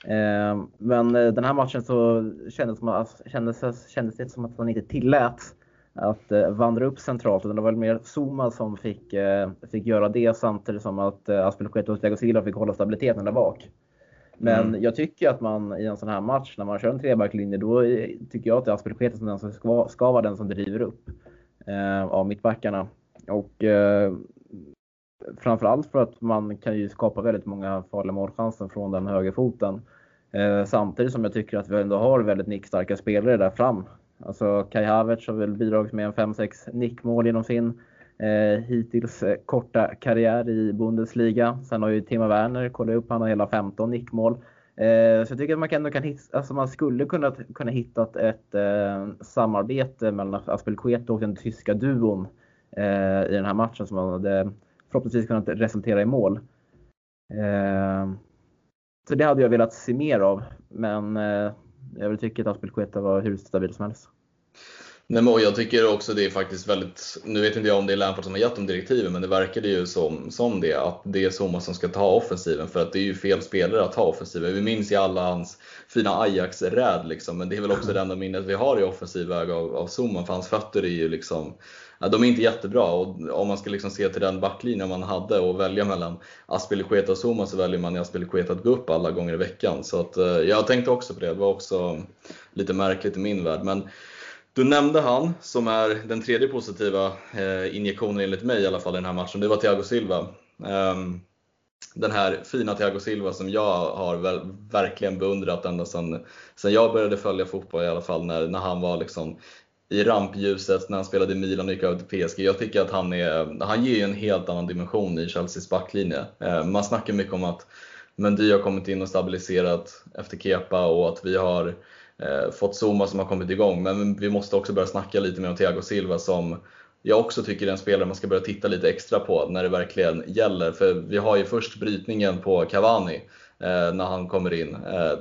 Eh, men eh, den här matchen så kändes, kändes, kändes det som att han inte tilläts att eh, vandra upp centralt. Utan det var väl mer Zuma som fick, eh, fick göra det samtidigt som att eh, Aspelekueta och Thiago Silva fick hålla stabiliteten där bak. Men mm. jag tycker att man i en sån här match, när man kör en trebacklinje, då tycker jag att det är som den som ska, ska vara den som driver upp eh, av mittbackarna. Och eh, framförallt för att man kan ju skapa väldigt många farliga målchanser från den högerfoten. Eh, samtidigt som jag tycker att vi ändå har väldigt nickstarka spelare där fram. Alltså Kai Havertz har väl bidragit med en 5-6 nickmål genom sin eh, hittills eh, korta karriär i Bundesliga. Sen har ju Timo Werner, kollat upp, han har hela 15 nickmål. Eh, så jag tycker att man kan, kan hitta, alltså man skulle kunna, kunna hitta ett eh, samarbete mellan Aspelkueta och den tyska duon eh, i den här matchen som hade förhoppningsvis kunnat resultera i mål. Eh, så det hade jag velat se mer av. Men eh, jag vill tycka att Aspelkueta var hur stabil som helst. Nej, men jag tycker också det är faktiskt väldigt, nu vet inte jag om det är Lampard som har gett de direktiven, men det verkade ju som, som det, att det är Soma som ska ta offensiven, för att det är ju fel spelare att ta offensiven. Vi minns ju alla hans fina Ajax-räd liksom, men det är väl också det enda minnet vi har i offensiv väg av, av Soma, för hans fötter är ju liksom, ja, de är inte jättebra. Och om man ska liksom se till den backlinjen man hade och välja mellan Aspilicueta och Zuma så väljer man Aspilicueta att gå upp alla gånger i veckan. Så att, eh, jag tänkte också på det, det var också lite märkligt i min värld. Men du nämnde han, som är den tredje positiva eh, injektionen enligt mig i alla fall i den här matchen, det var Thiago Silva. Ehm, den här fina Thiago Silva som jag har verkligen beundrat ända sedan, sedan jag började följa fotboll i alla fall, när, när han var liksom i rampljuset när han spelade i Milan och gick över till PSG. Jag tycker att han, är, han ger en helt annan dimension i Chelseas backlinje. Eh, man snackar mycket om att Mendy har kommit in och stabiliserat efter Kepa och att vi har eh, fått Zuma som har kommit igång. Men vi måste också börja snacka lite mer om Thiago Silva som jag också tycker är en spelare man ska börja titta lite extra på när det verkligen gäller. För vi har ju först brytningen på Cavani eh, när han kommer in. Eh,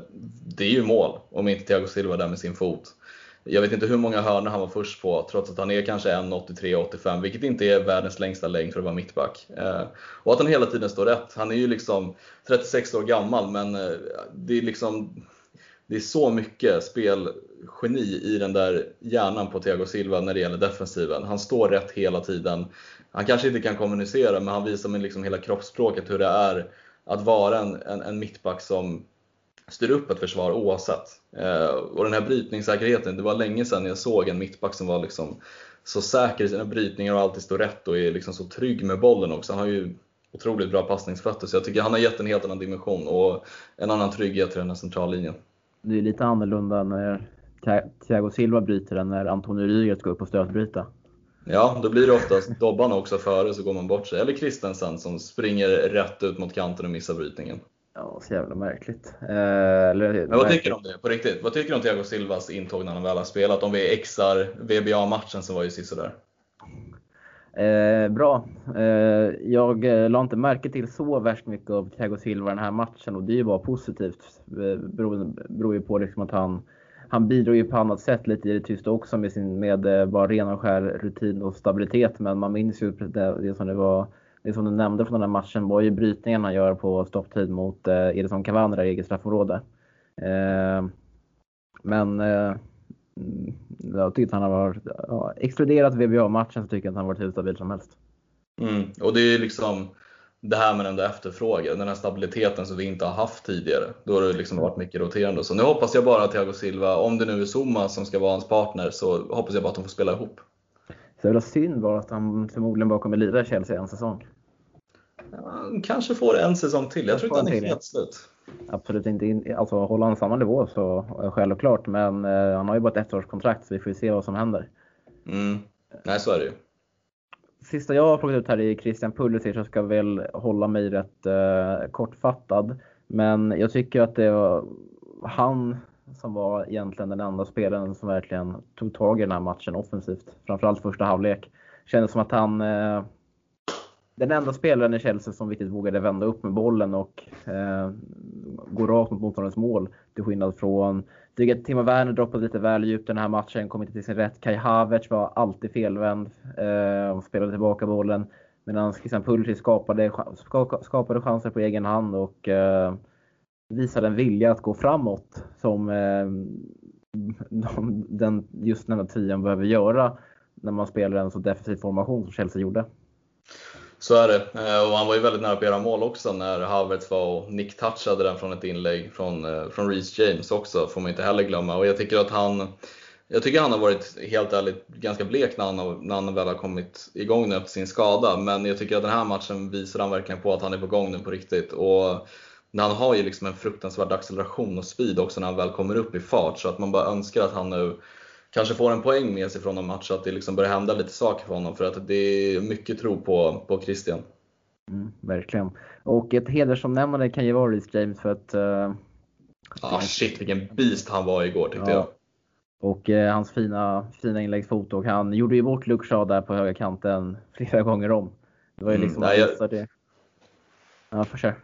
det är ju mål om inte Thiago Silva där med sin fot. Jag vet inte hur många hörnor han var först på, trots att han är kanske 1,83-85, vilket inte är världens längsta längd för att vara mittback. Eh, och att han hela tiden står rätt. Han är ju liksom 36 år gammal, men eh, det är liksom det är så mycket spelgeni i den där hjärnan på Thiago Silva när det gäller defensiven. Han står rätt hela tiden. Han kanske inte kan kommunicera, men han visar med liksom hela kroppsspråket hur det är att vara en, en, en mittback som styr upp ett försvar oavsett. Eh, och den här brytningssäkerheten, det var länge sedan jag såg en mittback som var liksom så säker i sina brytningar och alltid står rätt och är liksom så trygg med bollen också. Han har ju otroligt bra passningsfötter så jag tycker han har gett en helt annan dimension och en annan trygghet till den här centrallinjen. Det är lite annorlunda när Thiago Silva bryter än när Antonio Rygaard ska upp och stötbryta. Ja, då blir det oftast Dobban också före så går man bort sig. Eller Christensen som springer rätt ut mot kanten och missar brytningen. Ja, så jävla märkligt. Eh, eller, Men vad tycker du om det på riktigt? Vad tycker du om Thiago Silvas intåg när han väl har spelat? Om vi exar VBA-matchen som var ju sisådär. Eh, bra. Eh, jag eh, la inte märke till så värst mycket av Thiago Silva den här matchen och det är ju bara positivt. Det eh, beror, beror ju på liksom att han, han bidrar ju på annat sätt lite i det tysta också med, sin, med eh, bara ren och skär rutin och stabilitet. Men man minns ju det, det som det var det som du nämnde från den här matchen var ju brytningen han gör på stopptid mot eh, Edison Cavani där i eget straffområde. Eh, men eh, jag tyckte han har ja, exkluderat VBA-matchen så tycker jag att han har varit hur stabil som helst. Mm. Och det är liksom det här med den där efterfrågan, den här stabiliteten som vi inte har haft tidigare. Då har det liksom varit mycket roterande. Så nu hoppas jag bara att Thiago Silva, om det nu är Zuma som ska vara hans partner, så hoppas jag bara att de får spela ihop. Så jävla synd bara att han förmodligen bara kommer lira Chelsea en säsong. Han kanske får en säsong till. Jag, tror inte han är helt slut. Absolut inte. alltså, håller han samma nivå så självklart. Men eh, han har ju bara ett ettårskontrakt så vi får se vad som händer. Mm. Nej, så är det ju. Sista jag har plockat ut här är Christian Pulisic. Jag ska väl hålla mig rätt eh, kortfattad. Men jag tycker att det var han som var egentligen den enda spelaren som verkligen tog tag i den här matchen offensivt. Framförallt första halvlek. Kändes som att han eh, den enda spelaren i Chelsea som riktigt vågade vända upp med bollen och eh, gå rakt mot motståndarens mål. Till skillnad från, tycker att Timo Werner droppade lite väl djupt den här matchen, kom inte till sin rätt. Kai Havertz var alltid felvänd eh, och spelade tillbaka bollen. Medan Christian Pulisic skapade, skapade chanser på egen hand och eh, visade en vilja att gå framåt som eh, den, just den här tian behöver göra när man spelar en så defensiv formation som Chelsea gjorde. Så är det. Eh, och han var ju väldigt nära på att göra mål också när Havertz var och nick-touchade den från ett inlägg från, eh, från Reece James också, får man inte heller glömma. Och jag tycker att han jag tycker han har varit, helt ärligt, ganska blek när han, när han väl har kommit igång nu efter sin skada. Men jag tycker att den här matchen visar han verkligen på att han är på gång nu på riktigt. Och han har ju liksom en fruktansvärd acceleration och speed också när han väl kommer upp i fart. Så att man bara önskar att han nu kanske får en poäng med sig från en match, så att det liksom börjar hända lite saker för honom. För att det är mycket tro på, på Christian. Mm, verkligen. Och ett hedersomnämnande kan ju vara Reece James för att... Uh, ah, shit vilken beast han var igår tyckte ja. jag. Och eh, hans fina, fina inläggsfot och han gjorde ju bort Luke där på höga kanten flera gånger om. Det var ju mm, liksom mm, nej, jag... det. Ja, för sure.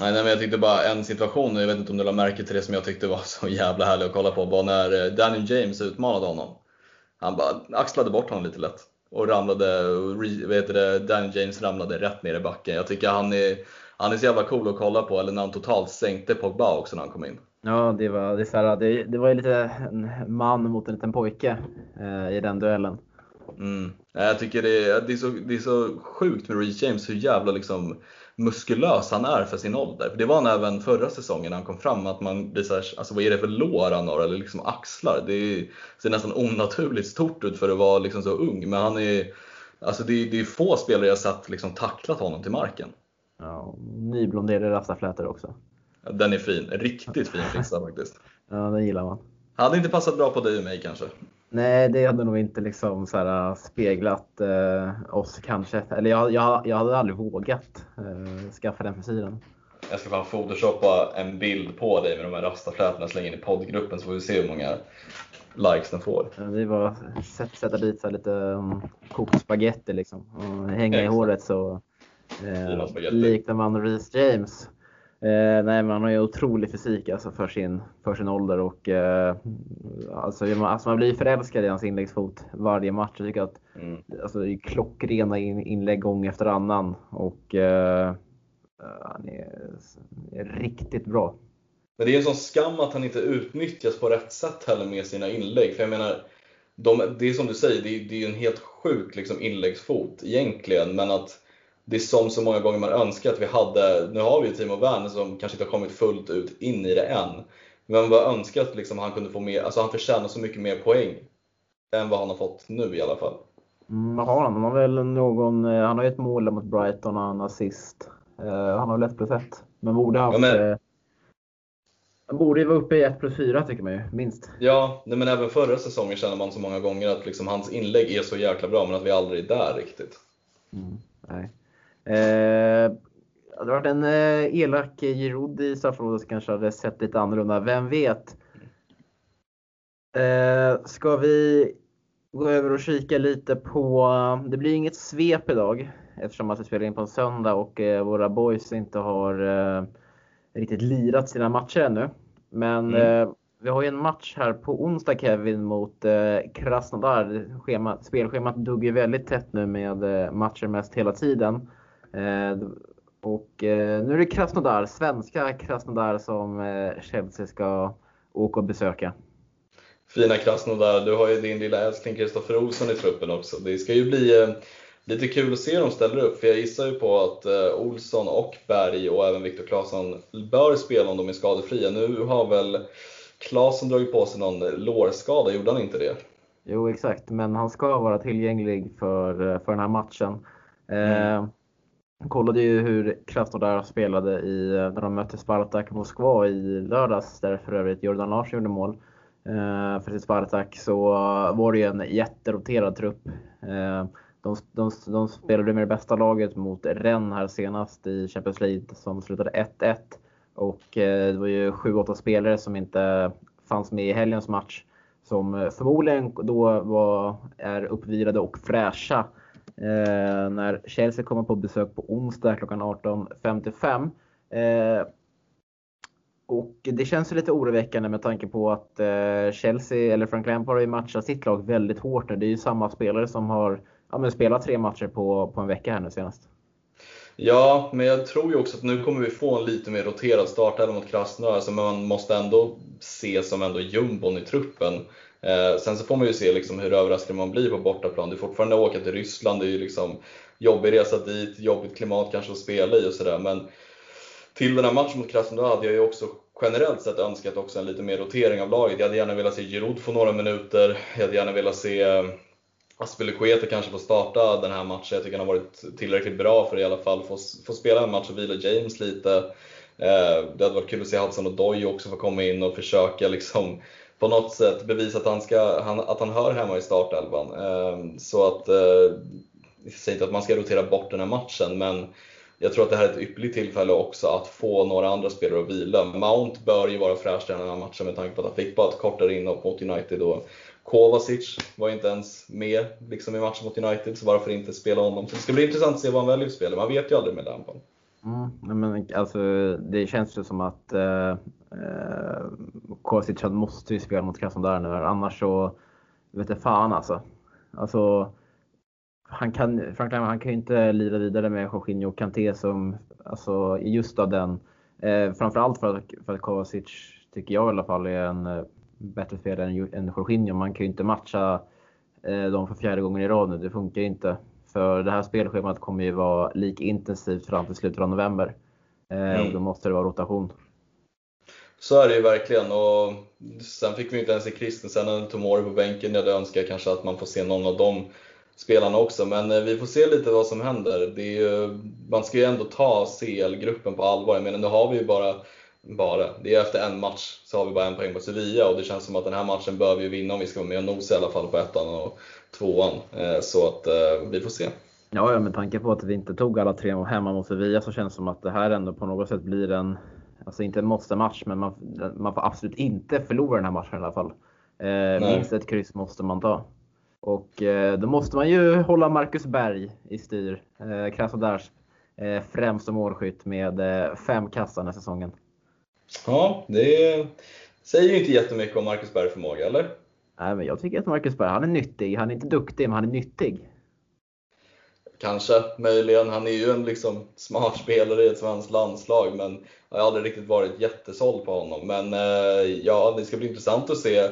Nej, men jag tyckte bara en situation, jag vet inte om du lade märke till det som jag tyckte var så jävla härlig att kolla på, var när eh, Daniel James utmanade honom. Han bara axlade bort honom lite lätt och ramlade, vet det, Daniel James ramlade rätt ner i backen. Jag tycker han är, han är så jävla cool att kolla på, eller när han totalt sänkte Pogba också när han kom in. Ja, det var, det, här, det, det var ju lite en man mot en liten pojke eh, i den duellen. Mm. Jag tycker det är, det, är så, det är så sjukt med Reece James hur jävla liksom muskulös han är för sin ålder. Det var han även förra säsongen när han kom fram, att man blir såhär, alltså vad är det för lår han har eller liksom axlar? Det ser nästan onaturligt stort ut för att vara liksom så ung, men han är, alltså det, är, det är få spelare jag sett liksom tacklat honom till marken. Ja, nyblonderade rastaflätor också. Den är fin, riktigt fin fixa faktiskt. Ja, den gillar man. Hade inte passat bra på dig och mig kanske? Nej, det hade nog inte liksom så här, äh, speglat eh, oss kanske. Eller jag, jag, jag hade aldrig vågat eh, skaffa den frisyren. Jag ska bara photoshoppa en bild på dig med de här rastaflätorna och slänga in i poddgruppen så får vi se hur många likes den får. Det är bara att sätta dit så lite um, kokt spagetti liksom och hänga i håret så eh, liknar man Reece James. Eh, nej, men han har ju otrolig fysik alltså, för, sin, för sin ålder och eh, alltså, man, alltså, man blir förälskad i hans inläggsfot varje match. Jag tycker att mm. alltså, det är klockrena in, inlägg gång efter annan och eh, han är, är, riktigt bra. Men det är en sån skam att han inte utnyttjas på rätt sätt heller med sina inlägg. För jag menar, de, det är som du säger, det är, det är en helt sjuk liksom, inläggsfot egentligen, men att det är som så många gånger man önskar att vi hade, nu har vi ju Timo Werner som kanske inte har kommit fullt ut in i det än. Men man bara önskar att liksom han kunde få mer, alltså han förtjänar så mycket mer poäng än vad han har fått nu i alla fall. Mm, har han? Han har väl någon, eh, han har ju ett mål mot Brighton och en assist. Uh, han har väl 1 plus 1. Men borde haft, ja, men... Han borde ju vara uppe i 1 plus 4 tycker man ju, minst. Ja, nej, men även förra säsongen känner man så många gånger att liksom hans inlägg är så jäkla bra, men att vi aldrig är där riktigt. Mm, nej. Eh, hade det varit en eh, elak Giroud i straffområdet kanske hade sett lite annorlunda. Vem vet? Eh, ska vi gå över och kika lite på, det blir inget svep idag eftersom att vi spelar in på en söndag och eh, våra boys inte har eh, riktigt lirat sina matcher ännu. Men mm. eh, vi har ju en match här på onsdag Kevin mot eh, Krasnodar. Schema, spelschemat duggar ju väldigt tätt nu med eh, matcher mest hela tiden. Eh, och eh, nu är det Krasnodar, svenska Krasnodar som eh, Chelsea ska åka och besöka. Fina Krasnodar, du har ju din lilla älskling Kristoffer Olsson i truppen också. Det ska ju bli lite kul att se dem ställa upp, för jag gissar ju på att Olsson och Berg och även Viktor Claesson bör spela om de är skadefria. Nu har väl Claesson dragit på sig någon lårskada, gjorde han inte det? Jo exakt, men han ska vara tillgänglig för, för den här matchen. Mm. Jag kollade ju hur Krasnodar spelade i, när de mötte Spartak Moskva i lördags, där för övrigt Jordan Larsson gjorde mål. Eh, för sitt Spartak så var det ju en jätteroterad trupp. Eh, de, de, de spelade med det bästa laget mot Rennes här senast i Champions League som slutade 1-1. Och eh, det var ju 7-8 spelare som inte fanns med i helgens match som förmodligen då var, är uppvirade och fräscha Eh, när Chelsea kommer på besök på onsdag klockan 18.55. Eh, och det känns lite oroväckande med tanke på att eh, Chelsea, eller Frank Lampard har ju matchat sitt lag väldigt hårt nu. Det är ju samma spelare som har ja, men spelat tre matcher på, på en vecka här nu senast. Ja, men jag tror ju också att nu kommer vi få en lite mer roterad start, även mot Krasnodar, alltså, men man måste ändå se som ändå jumbon i truppen. Eh, sen så får man ju se liksom hur överraskad man blir på bortaplan. Det är fortfarande att åka till Ryssland, det är ju liksom jobbig resa dit, jobbigt klimat kanske att spela i och sådär. Men till den här matchen mot Krasnodar hade jag ju också generellt sett önskat också en lite mer rotering av laget. Jag hade gärna velat se Giroud få några minuter, jag hade gärna velat se eh, Aspelekueta kanske får starta den här matchen. Jag tycker han har varit tillräckligt bra för att i alla fall få, få spela en match och vila James lite. Eh, det hade varit kul att se Hudson och Doy också få komma in och försöka liksom på något sätt bevisa att han, ska, att han hör hemma i startelvan. Eh, så att, eh, jag säger inte att man ska rotera bort den här matchen, men jag tror att det här är ett ypperligt tillfälle också att få några andra spelare att vila. Mount bör ju vara fräsch i den här matchen med tanke på att han fick bara ett kortare inhopp mot United. Och Kovacic var inte ens med liksom i matchen mot United, så varför inte spela honom? Så det ska bli intressant att se vad han väljer att spela. Man vet ju aldrig med Lampard. Mm, men alltså, det känns ju som att eh, eh, Kovacic måste ju spela mot Krasnodar nu, annars så vet jag fan alltså. Alltså, han kan, Frank Lampard, han kan ju inte lira vidare med Jorginho och Kanté som, alltså just av den, eh, framförallt för att, för att Kovacic, tycker jag i alla fall, är en eh, bättre spelare än, än Jorginho. Man kan ju inte matcha eh, dem för fjärde gången i rad nu, det funkar ju inte. För det här spelschemat kommer ju vara lika intensivt fram till slutet av november. Eh, mm. Och då måste det vara rotation. Så är det ju verkligen. Och sen fick vi inte ens se Christensen eller Tomori på bänken. Jag önskar kanske att man får se någon av dem spelarna också. Men eh, vi får se lite vad som händer. Det är ju, man ska ju ändå ta CL-gruppen på allvar. Jag menar, nu har vi ju bara, bara, det är efter en match så har vi bara en poäng på Sevilla och det känns som att den här matchen bör vi vinna om vi ska vara med och nosa i alla fall på ettan och tvåan. Eh, så att eh, vi får se. Ja, med tanke på att vi inte tog alla tre hemma mot Sevilla så känns det som att det här ändå på något sätt blir en, alltså inte en måste-match, men man, man får absolut inte förlora den här matchen i alla fall. Eh, minst ett kryss måste man ta. Och eh, då måste man ju hålla Marcus Berg i styr. Eh, Krasnodars eh, främsta målskytt med eh, fem kassar den säsongen. Ja, det säger ju inte jättemycket om Marcus Berg förmåga, eller? Nej, men jag tycker att Marcus Berg, han är nyttig. Han är inte duktig, men han är nyttig. Kanske, möjligen. Han är ju en liksom smart spelare i ett svenskt landslag, men jag har aldrig riktigt varit jättesåld på honom. Men eh, ja, det ska bli intressant att se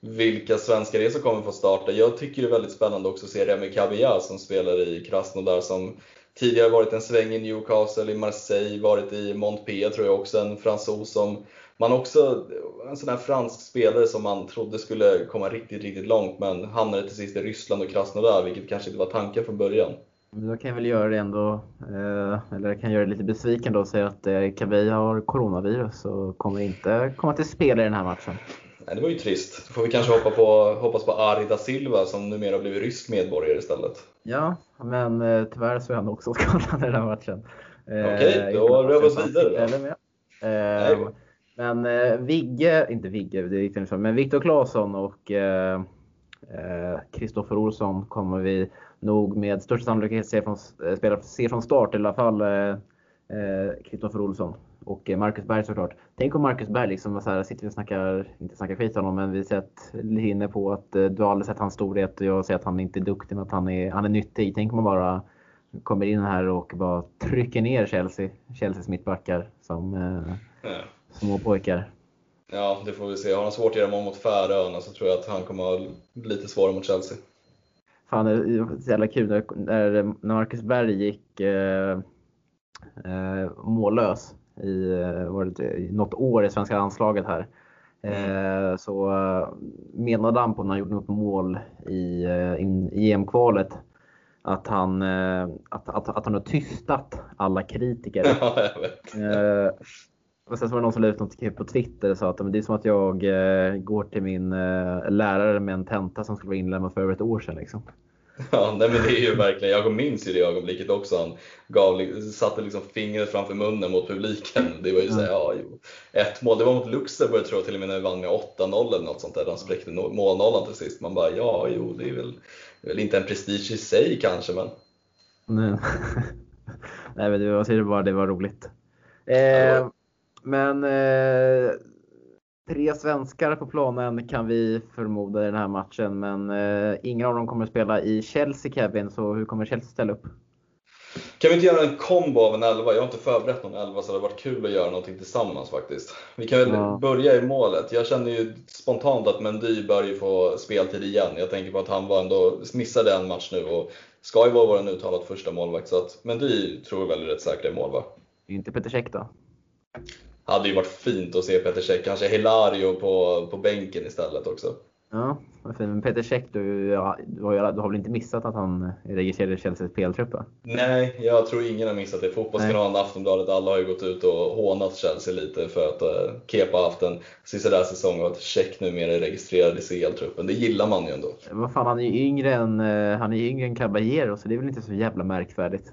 vilka svenskar det är som kommer få starta. Jag tycker det är väldigt spännande också att se Remi Kabia som spelar i Krasnodar som tidigare varit en sväng i Newcastle, i Marseille, varit i Montpellier tror jag också, en fransos som man också, en sån här fransk spelare som man trodde skulle komma riktigt, riktigt långt men hamnade till sist i Ryssland och Krasnodar, vilket kanske inte var tanken från början. Då kan väl göra det ändå, eh, eller jag kan göra det lite besviken då och säga att eh, Kabia har coronavirus och kommer inte komma till spel i den här matchen. Nej, det var ju trist. Då får vi kanske hoppa på, hoppas på Arida Silva som numera har blivit rysk medborgare istället. Ja, men eh, tyvärr så är han också skadad i den här matchen. Okej, okay, då rör vi oss vidare då. Men Vigge, inte Vigge, det är riktigt men Viktor Claesson och Kristoffer eh, Olsson kommer vi nog med största sannolikhet se från, spela, se från start, i alla fall Kristoffer Olsson och Marcus Berg såklart. Tänk om Marcus Berg liksom så här, sitter vi och snackar, inte snackar skit om honom, men vi sett inne på att du har aldrig sett hans storhet och jag säger att han inte är duktig men att han är, han är nyttig. Tänk om man bara kommer in här och bara trycker ner Chelsea, Chelseas mittbackar som eh, små pojkar. Ja, det får vi se. Har han svårt att göra mål mot Färöarna så tror jag att han kommer ha lite svårare mot Chelsea. Fan, det är så jävla kul när, när Marcus Berg gick eh, eh, mållös i, eh, var det, i något år i svenska landslaget här. Mm. Eh, så eh, menade han på när han gjorde något mål i, eh, i EM-kvalet att han, eh, att, att, att han har tystat alla kritiker. Ja, jag vet. Eh, och sen så var det någon som la ut något på Twitter och sa att det är som att jag eh, går till min lärare med en tenta som skulle vara inlämnad för över ett år sedan. Liksom. Ja, nej, men det är ju verkligen, jag minns ju det ögonblicket också. Han gav, satte liksom fingret framför munnen mot publiken. Det var ju såhär, ja, jo. Ett mål, det var mot Luxemburg tror jag till och med när vi vann med 8-0 eller något sånt där. Han spräckte målnollan till sist. Man bara, ja, jo, det är väl, det är väl inte en prestige i sig kanske, men Nej, Nej men jag säger bara det var roligt. Eh, men eh, tre svenskar på planen kan vi förmoda i den här matchen, men eh, ingen av dem kommer att spela i Chelsea Kevin, så hur kommer Chelsea ställa upp? Kan vi inte göra en kombo av en elva? Jag har inte förberett någon elva så det hade varit kul att göra någonting tillsammans faktiskt. Vi kan väl ja. börja i målet. Jag känner ju spontant att Mendy bör ju få speltid igen. Jag tänker på att han var ändå missade en match nu och ska ju vara vår uttalat första målvakt. Så att Mendy tror jag väl är rätt säkra i mål va? Inte Peter Käck då? Hade ju varit fint att se Peter Käck, kanske Hilario på, på bänken istället också. Ja, men Peter Käck, du, ja, du, har, du har väl inte missat att han är registrerad i Chelseas speltrupp? Nej, jag tror ingen har missat det. Fotbollskanalen Aftonbladet, alla har ju gått ut och hånat Chelsea lite för att uh, Kepa har haft en sisådär säsong och att Käck numera är registrerad i CL-truppen. Det gillar man ju ändå. Vad fan, han är ju yngre än, uh, han är yngre än Caballero, så det är väl inte så jävla märkvärdigt.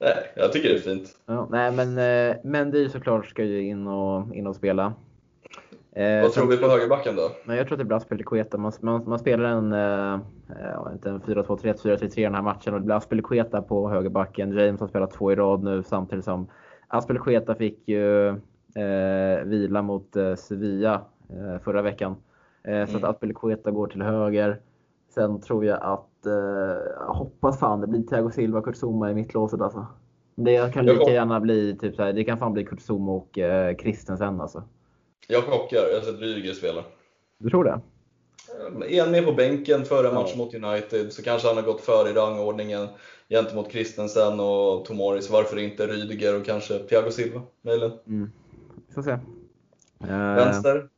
Nej, jag tycker det är fint. Ja, nej, men uh, Mendy såklart ska ju in och, in och spela. Eh, Vad tror vi på högerbacken då? Nej, jag tror att det är bra Aspelekueta. Man, man, man spelar en, eh, en 4-2-3, 4-3-3 i den här matchen och det blir Aspelekueta på högerbacken. James har spelat två i rad nu samtidigt som Aspelekueta fick ju eh, vila mot eh, Sevilla eh, förra veckan. Eh, mm. Så att. Aspelekueta går till höger. Sen tror jag att, eh, jag hoppas fan det blir Thiago Silva, Kurt Zuma i mittlåset alltså. Det kan lika gärna bli, typ så här, det kan fan bli Kurt Zuma och eh, Christensen alltså. Jag chockar. Jag har sett Rydiger spela. Du tror det? En med på bänken före match mot United, så kanske han har gått före i rangordningen gentemot Christensen och Tomoris. Varför inte Rydiger och kanske Thiago Silva möjligen? Mm. Vi får se. Vänster?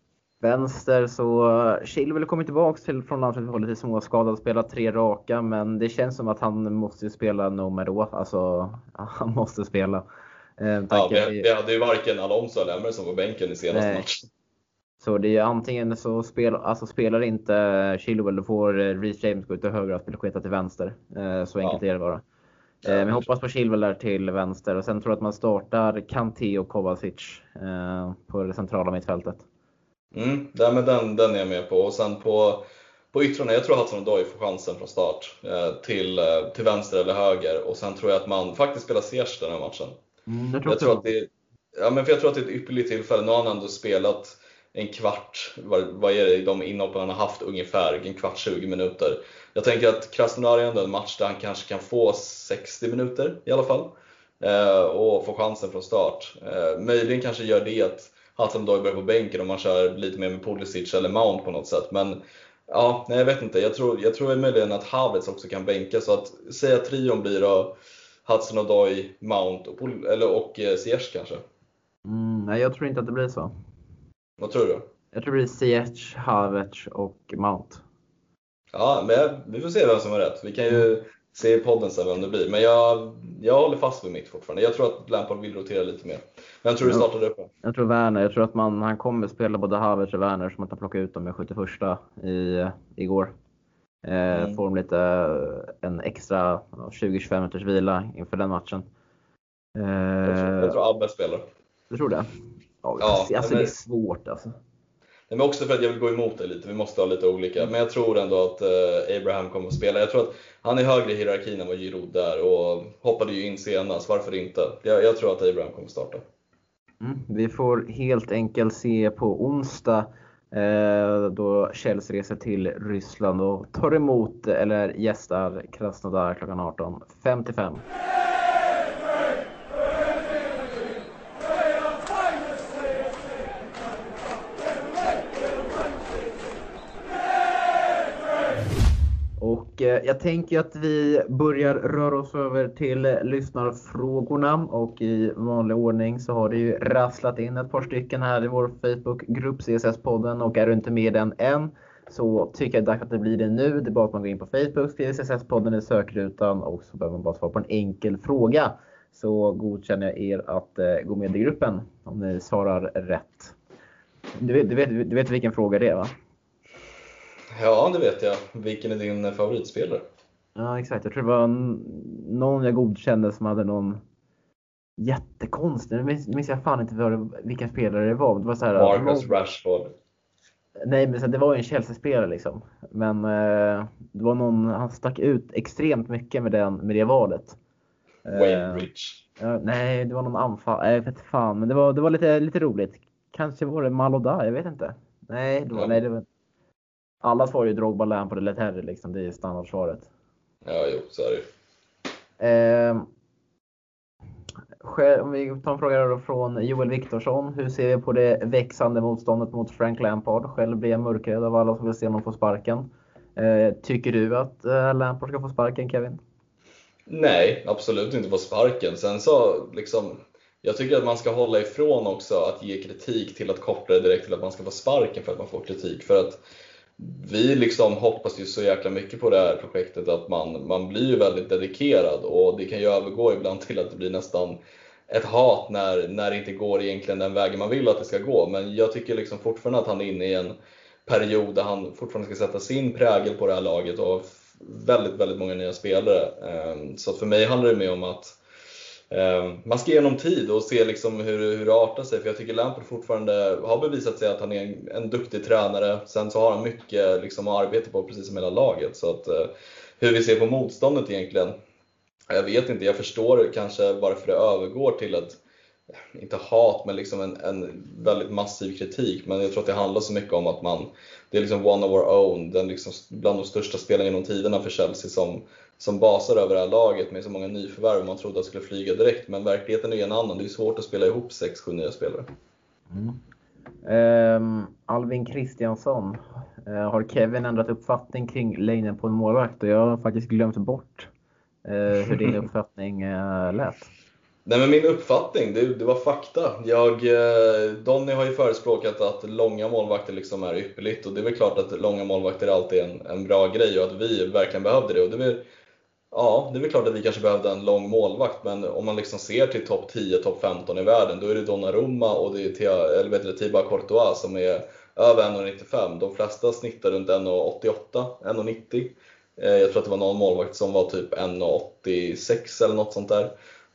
Vänster så Chilwell kommer tillbaka till, från landslaget lite småskadad, spelat tre raka, men det känns som att han måste spela no matter what. Alltså, han måste spela. Eh, ja, vi, vi hade ju varken Alonso eller Emerson på bänken i senaste matchen. Så det är antingen så spel, alltså spelar inte Chilwell, då får eh, Reece James gå ut till höger och spela till vänster. Eh, så enkelt ja. är det bara. Ja, men hoppas på Chilwell där till vänster och sen tror jag att man startar Kanté och Kovacic på det centrala mittfältet. Mm, ja, men den, den är jag med på. Och sen på, på yttrarna, jag tror att Hudson Odoi får chansen från start till, till vänster eller höger. Och sen tror jag att man faktiskt spelar Ziyech den här matchen. Mm, jag tror, jag tror att det, ja, men för jag tror att det är ett ypperligt tillfälle. Nu har han ändå spelat en kvart, vad, är det de inhoppen han har haft ungefär, en kvart, 20 minuter. Jag tänker att Krasnodar är ändå en match där han kanske kan få 60 minuter i alla fall. Eh, och få chansen från start. Eh, möjligen kanske gör det att Hatem Doi börjar på bänken om man kör lite mer med Pulisic eller Mount på något sätt. Men ja, nej jag vet inte. Jag tror, jag tror möjligen att Havertz också kan bänka. Så att säga att trion blir då Hudson Odoi, Mount och, eller, och eh, Ziyech kanske? Mm, nej, jag tror inte att det blir så. Vad tror du? Jag tror det blir Ziyech, Havertz och Mount. Ja, men vi får se vem som har rätt. Vi kan ju. Se i podden sen vem det blir. Men jag, jag håller fast vid mitt fortfarande. Jag tror att Lampard vill rotera lite mer. Vem tror du startar upp? Jag tror Werner. Jag tror att man, han kommer spela både Havertz och Werner som att han plockade ut dem med 71 i, igår. Eh, mm. Får de lite, eh, en extra 20-25 minuters vila inför den matchen. jag, tror, jag tror Abbe spelar. Du tror det? Ja, ja alltså, det är svårt alltså. Nej, men också för att jag vill gå emot dig lite, vi måste ha lite olika. Men jag tror ändå att eh, Abraham kommer att spela. Jag tror att han är högre i hierarkin än vad Giroud är och hoppade ju in senast, varför inte? Jag, jag tror att Abraham kommer att starta. Mm, vi får helt enkelt se på onsdag Eh, då Chelsea reser till Ryssland och tar emot eller gästar Krasnodar klockan 18.55. Eh, jag tänker att vi börjar röra oss över till lyssnarfrågorna och i vanlig ordning så har det ju rasslat in ett par stycken här i vår Facebookgrupp CSS-podden och är du inte med i den än så tycker jag det är dags att det blir det nu. Det är bara att man går in på Facebook, skriver CSS-podden i sökrutan och så behöver man bara svara på en enkel fråga. Så godkänner jag er att eh, gå med i gruppen om ni svarar rätt. Du vet, du vet, du vet vilken fråga det är va? Ja, det vet jag. Vilken är din favoritspelare? Ja, exakt. Jag tror det var någon jag godkände som hade någon jättekonstig, nu minns jag fan inte vilken spelare det var. Det var så här, Marcus någon... Rashford. Nej, men det var ju en Chelsea-spelare liksom. Men eh, det var någon, han stack ut extremt mycket med, den, med det valet. Wayne Bridge. Ja, nej, det var någon anfall. Jag vet fan, men det var, det var lite, lite roligt. Kanske var det Maloda, jag vet inte. Nej, det var, Ja. nej, det var... Alla svarar ju Drogba, Lampard eller Terry liksom. Det är standardsvaret. Ja, jo, så är det. Eh, själv- om vi tar en fråga då från Joel Viktorsson. Hur ser vi på det växande motståndet mot Frank Lampard? Själv blir jag mörkrädd av alla som vill se honom få sparken. Eh, tycker du att eh, Lampard ska få sparken, Kevin? Nej, absolut inte på sparken. Sen så, liksom, jag tycker att man ska hålla ifrån också att ge kritik till att koppla det direkt till att man ska få sparken för att man får kritik. För att vi liksom hoppas ju så jäkla mycket på det här projektet att man, man blir ju väldigt dedikerad och det kan ju övergå ibland till att det blir nästan ett hat när, när det inte går egentligen den vägen man vill att det ska gå. Men jag tycker liksom fortfarande att han är inne i en period där han fortfarande ska sätta sin prägel på det här laget och väldigt, väldigt många nya spelare. Ehm, så för mig handlar det mer om att Ehm, man ska ge honom tid och se liksom hur, hur det artar sig. För jag tycker Lampard fortfarande har bevisat sig att han är en, en duktig tränare. Sen så har han mycket liksom att arbeta på, precis som hela laget. Så att, eh, hur vi ser på motståndet egentligen, jag vet inte. Jag förstår kanske varför det övergår till att inte hat, men liksom en, en väldigt massiv kritik. Men jag tror att det handlar så mycket om att man, det är liksom one of our own, den liksom bland de största spelarna genom tiderna för Chelsea som, som basar över det här laget med så många nyförvärv. Man trodde att skulle flyga direkt, men verkligheten är en annan. Det är svårt att spela ihop 6-7 nya spelare. Ehm, Alvin Kristiansson. Eh, har Kevin ändrat uppfattning kring längden på en målvakt? Och jag har faktiskt glömt bort eh, hur din uppfattning eh, lät. Nej men min uppfattning, det, det var fakta. Jag, eh, Donny har ju förespråkat att långa målvakter liksom är ypperligt och det är väl klart att långa målvakter alltid är en, en bra grej och att vi verkligen behövde det. Och det är väl, ja, det är väl klart att vi kanske behövde en lång målvakt men om man liksom ser till topp 10, topp 15 i världen då är det Donnarumma och det är Thea- eller Thibaut Courtois som är över 1,95. De flesta snittar runt 1,88, 1,90. Eh, jag tror att det var någon målvakt som var typ 1,86 eller något sånt där.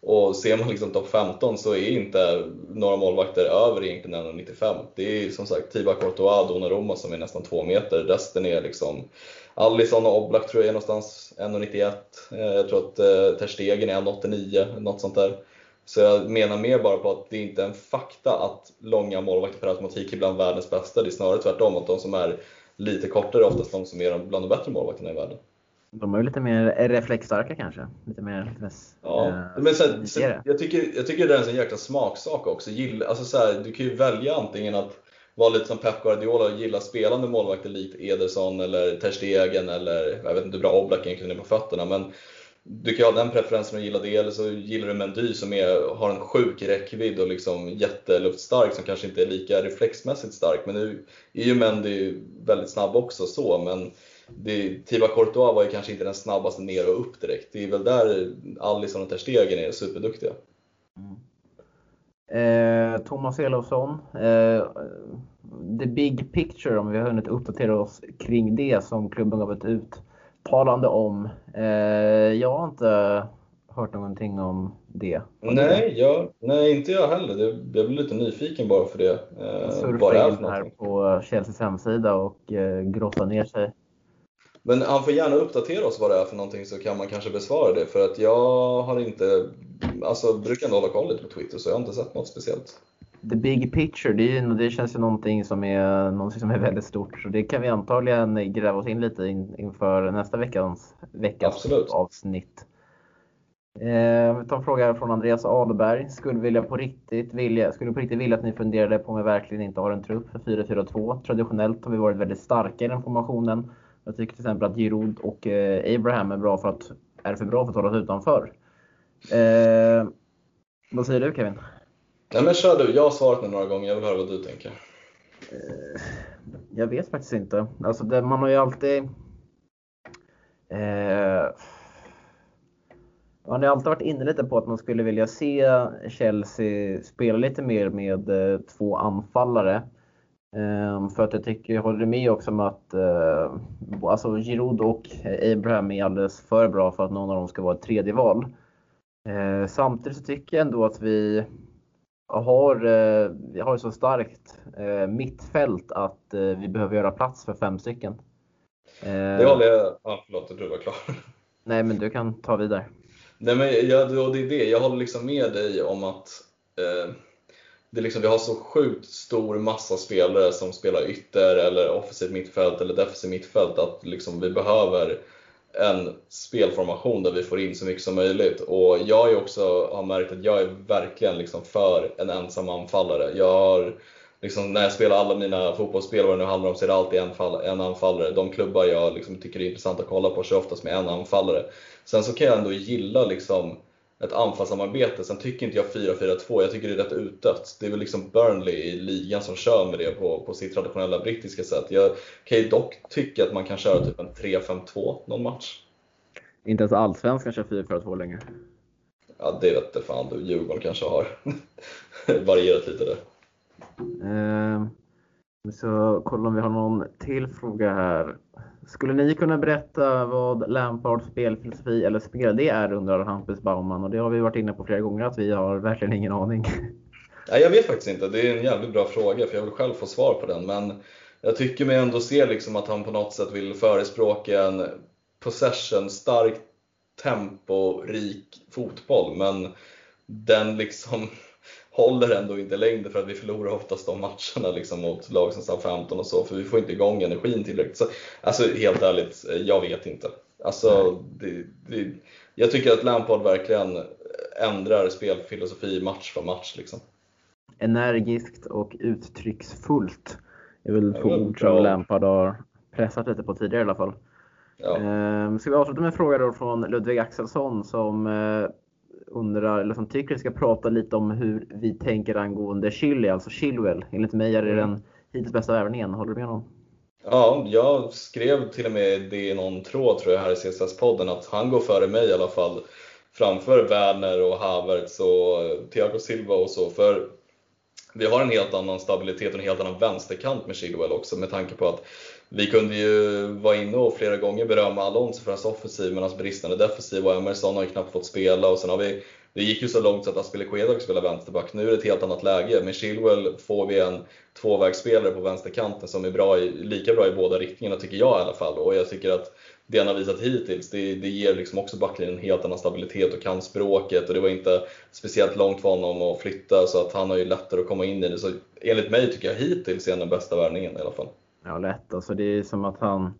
Och ser man liksom topp 15 så är inte några målvakter över egentligen 1,95. Det är som sagt Tiba Courtois och Donnarumma som är nästan 2 meter. Resten är liksom Alisson och Oblak tror jag är någonstans 1,91. Eh, jag tror att eh, Ter Stegen är 1,89, något sånt där. Så jag menar mer bara på att det inte är en fakta att långa målvakter per automatik är bland världens bästa. Det är snarare tvärtom, att de som är lite kortare är oftast de som är bland de bättre målvakterna i världen. De är ju lite mer reflexstarka kanske. Lite mer... Lite mer Ja, eh, men sen, sen, jag, tycker, jag tycker det är en sån jäkla smaksak också. Gilla, alltså så här, du kan ju välja antingen att vara lite som Pep Guardiola och gilla spelande målvakter likt Ederson eller Ter Stegen eller jag vet inte hur bra Oblak egentligen är på fötterna. Men du kan ju ha den preferensen och gilla det eller så gillar du Mendy som är, har en sjuk räckvidd och liksom jätteluftstark som kanske inte är lika reflexmässigt stark. Men nu är ju Mendy väldigt snabb också så men det, Thibaut Courtois var ju kanske inte den snabbaste ner och upp direkt. Det är väl där Alisson och Ter Stegen är superduktiga. Eh, Thomas Elofsson. Eh, the big picture, om vi har hunnit uppdatera oss kring det som klubben gav ett uttalande om. Eh, jag har inte hört någonting om det. Nej, jag, nej, inte jag heller. Det, jag blir lite nyfiken bara för det. Eh, vad det Surfa är in här på Chelseas hemsida och eh, grotta ner sig. Men han får gärna uppdatera oss vad det är för någonting så kan man kanske besvara det. För att jag har inte, alltså brukar ändå hålla koll lite på Twitter så jag har inte sett något speciellt. The big picture, det, ju- det känns ju någonting som, är, någonting som är väldigt stort. Så det kan vi antagligen gräva oss in lite in, inför nästa veckans, veckans Absolut. avsnitt. Eh, vi tar en fråga här från Andreas Ahlberg. Skulle, vilja på riktigt vilja, skulle på riktigt vilja att ni funderade på om vi verkligen inte har en trupp för 4-4-2. Traditionellt har vi varit väldigt starka i den formationen. Jag tycker till exempel att Giroud och eh, Abraham är, bra för att, är för bra för att hålla oss utanför. Eh, vad säger du Kevin? Nej men kör du, jag har svarat nu några gånger. Jag vill höra vad du tänker. Eh, Jag vet faktiskt inte. Alltså det, man har ju alltid... Eh, man har alltid varit inne lite på att man skulle vilja se Chelsea spela lite mer med eh, två anfallare. Eh, för att jag tycker, jag håller med också om att eh, alltså Giroud och Abraham är alldeles för bra för att någon av dem ska vara ett tredje val. Eh, samtidigt så tycker jag ändå att vi har, eh, vi har ett så starkt eh, mittfält att vi behöver göra plats för fem stycken. Det håller jag, ja förlåt, du var klar. Nej, men du kan ta vidare. Nej men jag, det är det, jag håller liksom med dig om att eh, det liksom, vi har så sjukt stor massa spelare som spelar ytter eller offensivt mittfält eller defensivt mittfält att liksom vi behöver en spelformation där vi får in så mycket som möjligt. Och jag är också, har märkt att jag är verkligen liksom för en ensam anfallare. Jag har, liksom, när jag spelar alla mina fotbollsspel, vad det nu handlar om, så är det alltid en, fall, en anfallare. De klubbar jag liksom tycker är intressant att kolla på kör oftast med en anfallare. Sen så kan jag ändå gilla liksom, ett anfallssamarbete. Sen tycker inte jag 4-4-2, jag tycker det är rätt utdött. Det är väl liksom Burnley i ligan som kör med det på, på sitt traditionella brittiska sätt. Jag kan ju dock tycka att man kan köra typ en 3-5-2 någon match. Inte ens allsvenskan kör 4-4-2 längre. Ja, det vet inte fan du. Djurgården kanske har varierat lite där. Eh, så kolla om vi har någon till fråga här. Skulle ni kunna berätta vad Lampards spelfilosofi eller spel är undrar Hampus Baumann och det har vi varit inne på flera gånger att vi har verkligen ingen aning. Nej, jag vet faktiskt inte. Det är en jävligt bra fråga för jag vill själv få svar på den. Men jag tycker mig ändå se liksom att han på något sätt vill förespråka en possession, stark, temporik fotboll. Men den liksom håller ändå inte längden för att vi förlorar oftast de matcherna liksom mot lag som Southampton och så, för vi får inte igång energin tillräckligt. Så, alltså helt ärligt, jag vet inte. Alltså, det, det, jag tycker att Lampard verkligen ändrar spelfilosofi match för match. Liksom. Energiskt och uttrycksfullt är väl två ord som Lampard har pressat lite på tidigare i alla fall. Ja. Ehm, ska vi avsluta med en fråga då från Ludvig Axelsson som eh, undrar, eller som tycker vi ska prata lite om hur vi tänker angående Chile, alltså Chilwell. Enligt mig är det den hittills bästa värvningen. Håller du med honom? Ja, jag skrev till och med det i någon tråd tror jag här i CSS-podden att han går före mig i alla fall framför Werner och Havertz och Thiago Silva och så. För vi har en helt annan stabilitet och en helt annan vänsterkant med Chilwell också med tanke på att vi kunde ju vara inne och flera gånger berömma Alonso för hans offensiv men hans bristande defensiv och Emerson har ju knappt fått spela och sen har vi det gick ju så långt så att Aspelekueda också spelar vänsterback. Nu är det ett helt annat läge. Med Chilwell får vi en tvåvägsspelare på vänsterkanten som är bra i, lika bra i båda riktningarna tycker jag i alla fall. Och jag tycker att det han har visat hittills, det, det ger liksom också backlinjen en helt annan stabilitet och kan språket och det var inte speciellt långt för honom att flytta så att han har ju lättare att komma in i det. Så enligt mig tycker jag hittills är han den bästa värvningen i alla fall. Ja, lätt. Alltså, det är som att han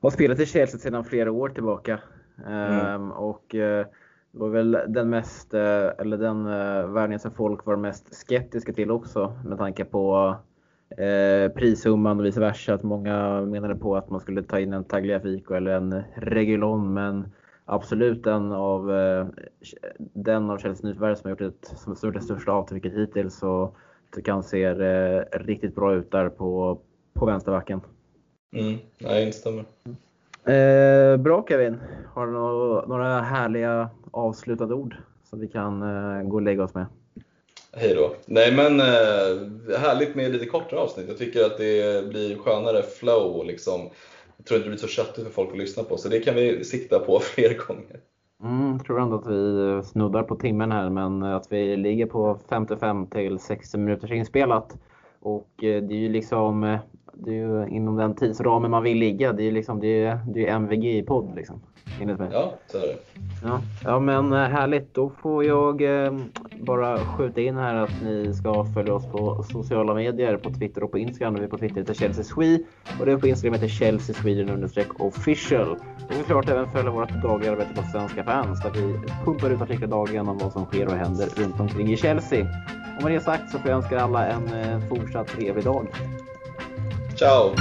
har spelat i Chelsea sedan flera år tillbaka. Mm. Ehm, och eh, det var väl den mest, eh, eller den eh, värvningen som folk var mest skeptiska till också med tanke på eh, prissumman och vice versa. Att många menade på att man skulle ta in en Tagliafico eller en Regulon. Men absolut den av, den av Chelseas nyförvärv som har gjort, ett, som gjort det största avtrycket hittills. Så tycker han ser riktigt bra ut där på, på vänsterbacken. Mm, jag instämmer. Eh, bra Kevin. Har du några härliga avslutade ord som vi kan eh, gå och lägga oss med? Hej då. Nej men eh, härligt med lite kortare avsnitt. Jag tycker att det blir skönare flow liksom, jag tror inte det blir så köttigt för folk att lyssna på. Så det kan vi sikta på fler gånger. Mm, jag tror ändå att vi snuddar på timmen här men att vi ligger på 55 till 60 minuters inspelat. Och eh, det är ju liksom eh, det är ju inom den tidsramen man vill ligga. Det är ju liksom, det är, det är MVG-podd liksom. Ja, så är det. Ja, ja men eh, härligt. Då får jag eh, bara skjuta in här att ni ska följa oss på sociala medier på Twitter och på Instagram. Vi på Twitter heter Chelsea Swe och det är på Instagram heter Chelsea Sweden official. Och såklart även följa vårt dagliga arbete på Svenska fans där vi pumpar ut artiklar dagligen om vad som sker och händer runt omkring i Chelsea. Och med det sagt så får jag önska alla en eh, fortsatt trevlig dag. Tchau.